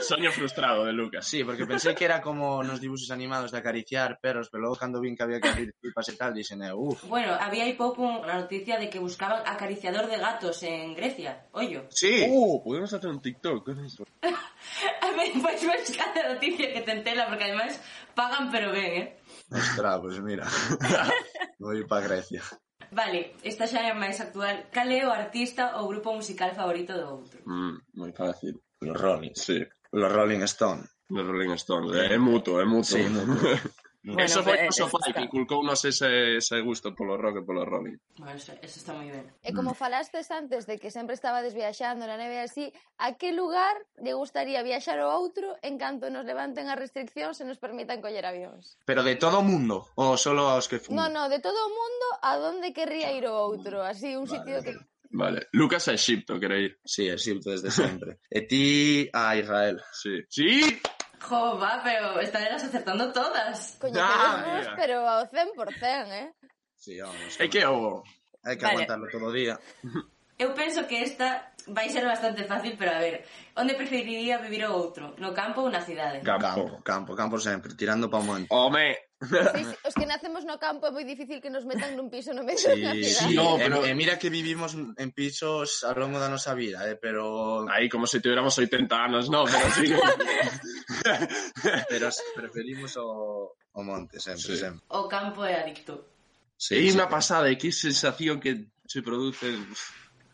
Soño frustrado de Lucas. Sí, porque pensei que era como nos dibujos animados de acariciar perros, pero logo cando vin que había que abrir pipas e tal, dixen, eh, uff. Bueno, había hai pouco unha noticia de que buscaban acariciador de gatos en Grecia. Ollo. Sí. Uh, podemos hacer un TikTok con eso. A ver, pois buscar a noticia que te entela, porque ademais pagan pero ben, eh? Ostras, pues mira. Ir para Grecia. Vale, esta xa é máis actual. Cal é o artista ou grupo musical favorito do outro? Mm, moi fácil. Los Rolling. Sí. Los Rolling Stone. Los Rolling Stone. É, eh, é mutuo, é mutuo. Sí, mutuo. Bueno, eso foi o Sofai, que inculcounos ese, ese gusto polo rock e polo rolling. Bueno, eso, eso está moi ben. E eh, como falastes antes de que sempre estaba desviaxando na neve así, a que lugar lle gustaría viaxar ao outro en canto nos levanten as restriccións e nos permitan coller avións? Pero de todo o mundo? Ou solo aos que fun? No, no, de todo o mundo a donde querría ir o outro? Así, un vale. sitio que Vale. Lucas a Egipto, quere ir. Sí, Egipto desde sempre. e ti a Israel. Sí. Sí! Jo, va, pero estarelas acertando todas. Coño, ah, pero ao 100%, eh? Sí, vamos. É que o... Hai que vale. aguantarlo todo o día. Eu penso que esta vai ser bastante fácil, pero a ver, onde preferiría vivir o outro? No campo ou na cidade? Campo, campo, campo, sempre, tirando pa monte. Home, Pois, os que nacemos no campo é moi difícil que nos metan nun piso no medio sí, da cidade. Sí, no, pero e, mira que vivimos en pisos ao longo da nosa vida, eh, pero... Aí como se tuviéramos 80 anos, no, pero sí pero preferimos o, o monte, sempre, eh, sí. sempre. O campo é adicto. Sí, é unha pasada, eh, e que sensación que se produce...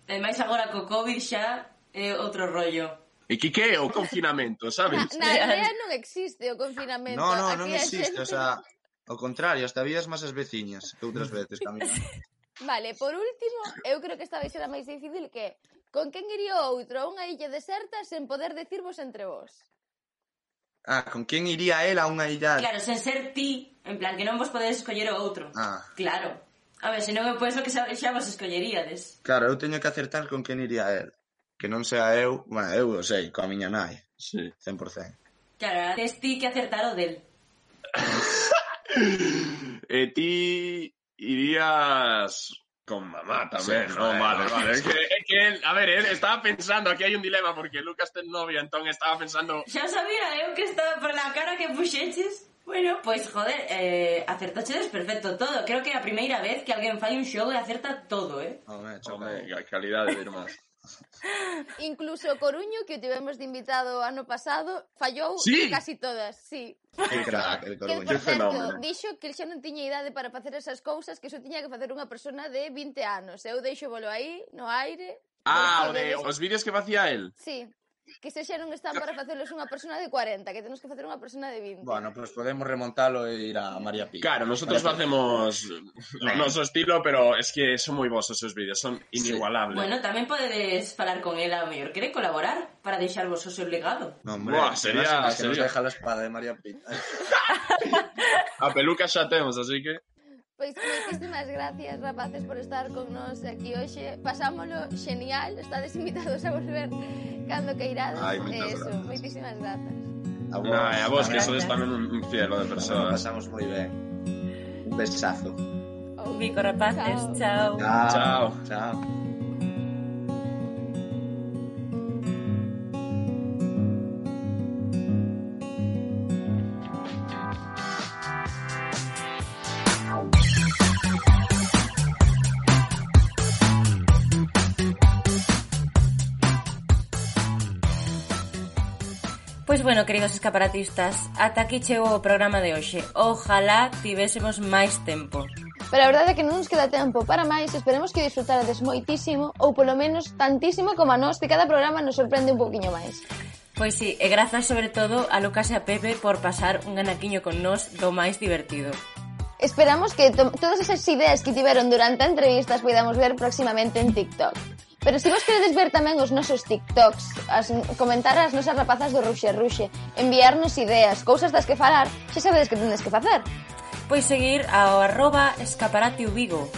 E máis agora co COVID xa é outro rollo. E que que é o confinamento, sabes? Na, na idea non existe o confinamento. No, no, non existe, gente... o sea, Ao contrario, hasta vías máis as veciñas que outras veces caminar. vale, por último, eu creo que esta vai ser a máis difícil que con quen iría outro a unha illa deserta sen poder decirvos entre vos? Ah, con quen iría él a unha illa? Claro, sen ser ti, en plan que non vos podedes escoller o outro. Ah. Claro. A ver, senón eu pois penso que xa, xa vos escolleríades. Claro, eu teño que acertar con quen iría él. Que non sea eu, bueno, eu o sei, coa miña nai. Sí. 100%. Claro, tes ti que acertar o del. E ti irías con mamá Sí, no? Vale, no, vale. Es que, es que él, a ver, él estaba pensando, aquí hai un dilema porque Lucas ten novia, entón estaba pensando... Xa sabía eu que estaba por la cara que puxeches. Bueno, pois, joder, eh, acertachedes perfecto todo. Creo que é a primeira vez que alguén fai un xogo e acerta todo, eh? Home, Home, a calidade de irmás. Incluso o Coruño, que o tivemos de invitado ano pasado, fallou sí. casi todas, sí. Que crack, el Coruño, que, por certo, dixo que xa non tiña idade para facer esas cousas, que só tiña que facer unha persona de 20 anos. Eu deixo bolo aí, no aire, Ah, o de, os vídeos que facía el. Sí que se xa non están para facelos unha persona de 40, que temos que facer unha persona de 20. Bueno, pois pues podemos remontalo e ir a María Pi. Claro, nosotros María facemos o noso estilo, pero es que son moi vos os vídeos, son inigualables. Sí. Bueno, tamén podedes falar con ela, mellor quere colaborar para deixarvos o seu legado. No, hombre, Buah, sería, sería... que sería... nos deja a espada de María Pi. a peluca xa temos, así que... Pois moitísimas gracias, rapaces, por estar con nós aquí hoxe. Pasámolo genial, estades invitados a volver cando queirades. Ai, eh, eso, gracias. moitísimas grazas. A vos, no, a vos que sodes tamén un fielo de persoas. Pasamos moi ben. Un besazo. Oh. Un bico, rapaces. Chao. Chao. Chao. Chao. Pois bueno, queridos escaparatistas, ata aquí chegou o programa de hoxe. Ojalá tivésemos máis tempo. Pero a verdade é que non nos queda tempo para máis, esperemos que disfrutarades moitísimo, ou polo menos tantísimo como a nós, que cada programa nos sorprende un poquinho máis. Pois sí, e grazas sobre todo a Lucas e a Pepe por pasar un ganaquiño con nós do máis divertido. Esperamos que todas esas ideas que tiveron durante a entrevista as podamos ver próximamente en TikTok. Pero se vos queredes ver tamén os nosos TikToks, as, comentar as nosas rapazas do Ruxe Ruxe, enviarnos ideas, cousas das que falar, xa sabedes que tendes que facer. Pois seguir ao arroba escaparate Vigo.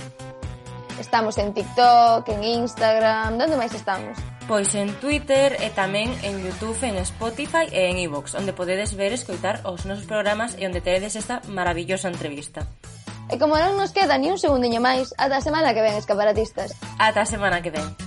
Estamos en TikTok, en Instagram, onde máis estamos? Pois en Twitter e tamén en Youtube, en Spotify e en iVoox, onde podedes ver e escoitar os nosos programas e onde teredes esta maravillosa entrevista. E como non nos queda ni un segundiño máis, ata a semana que ven, escaparatistas. Ata a semana que ven.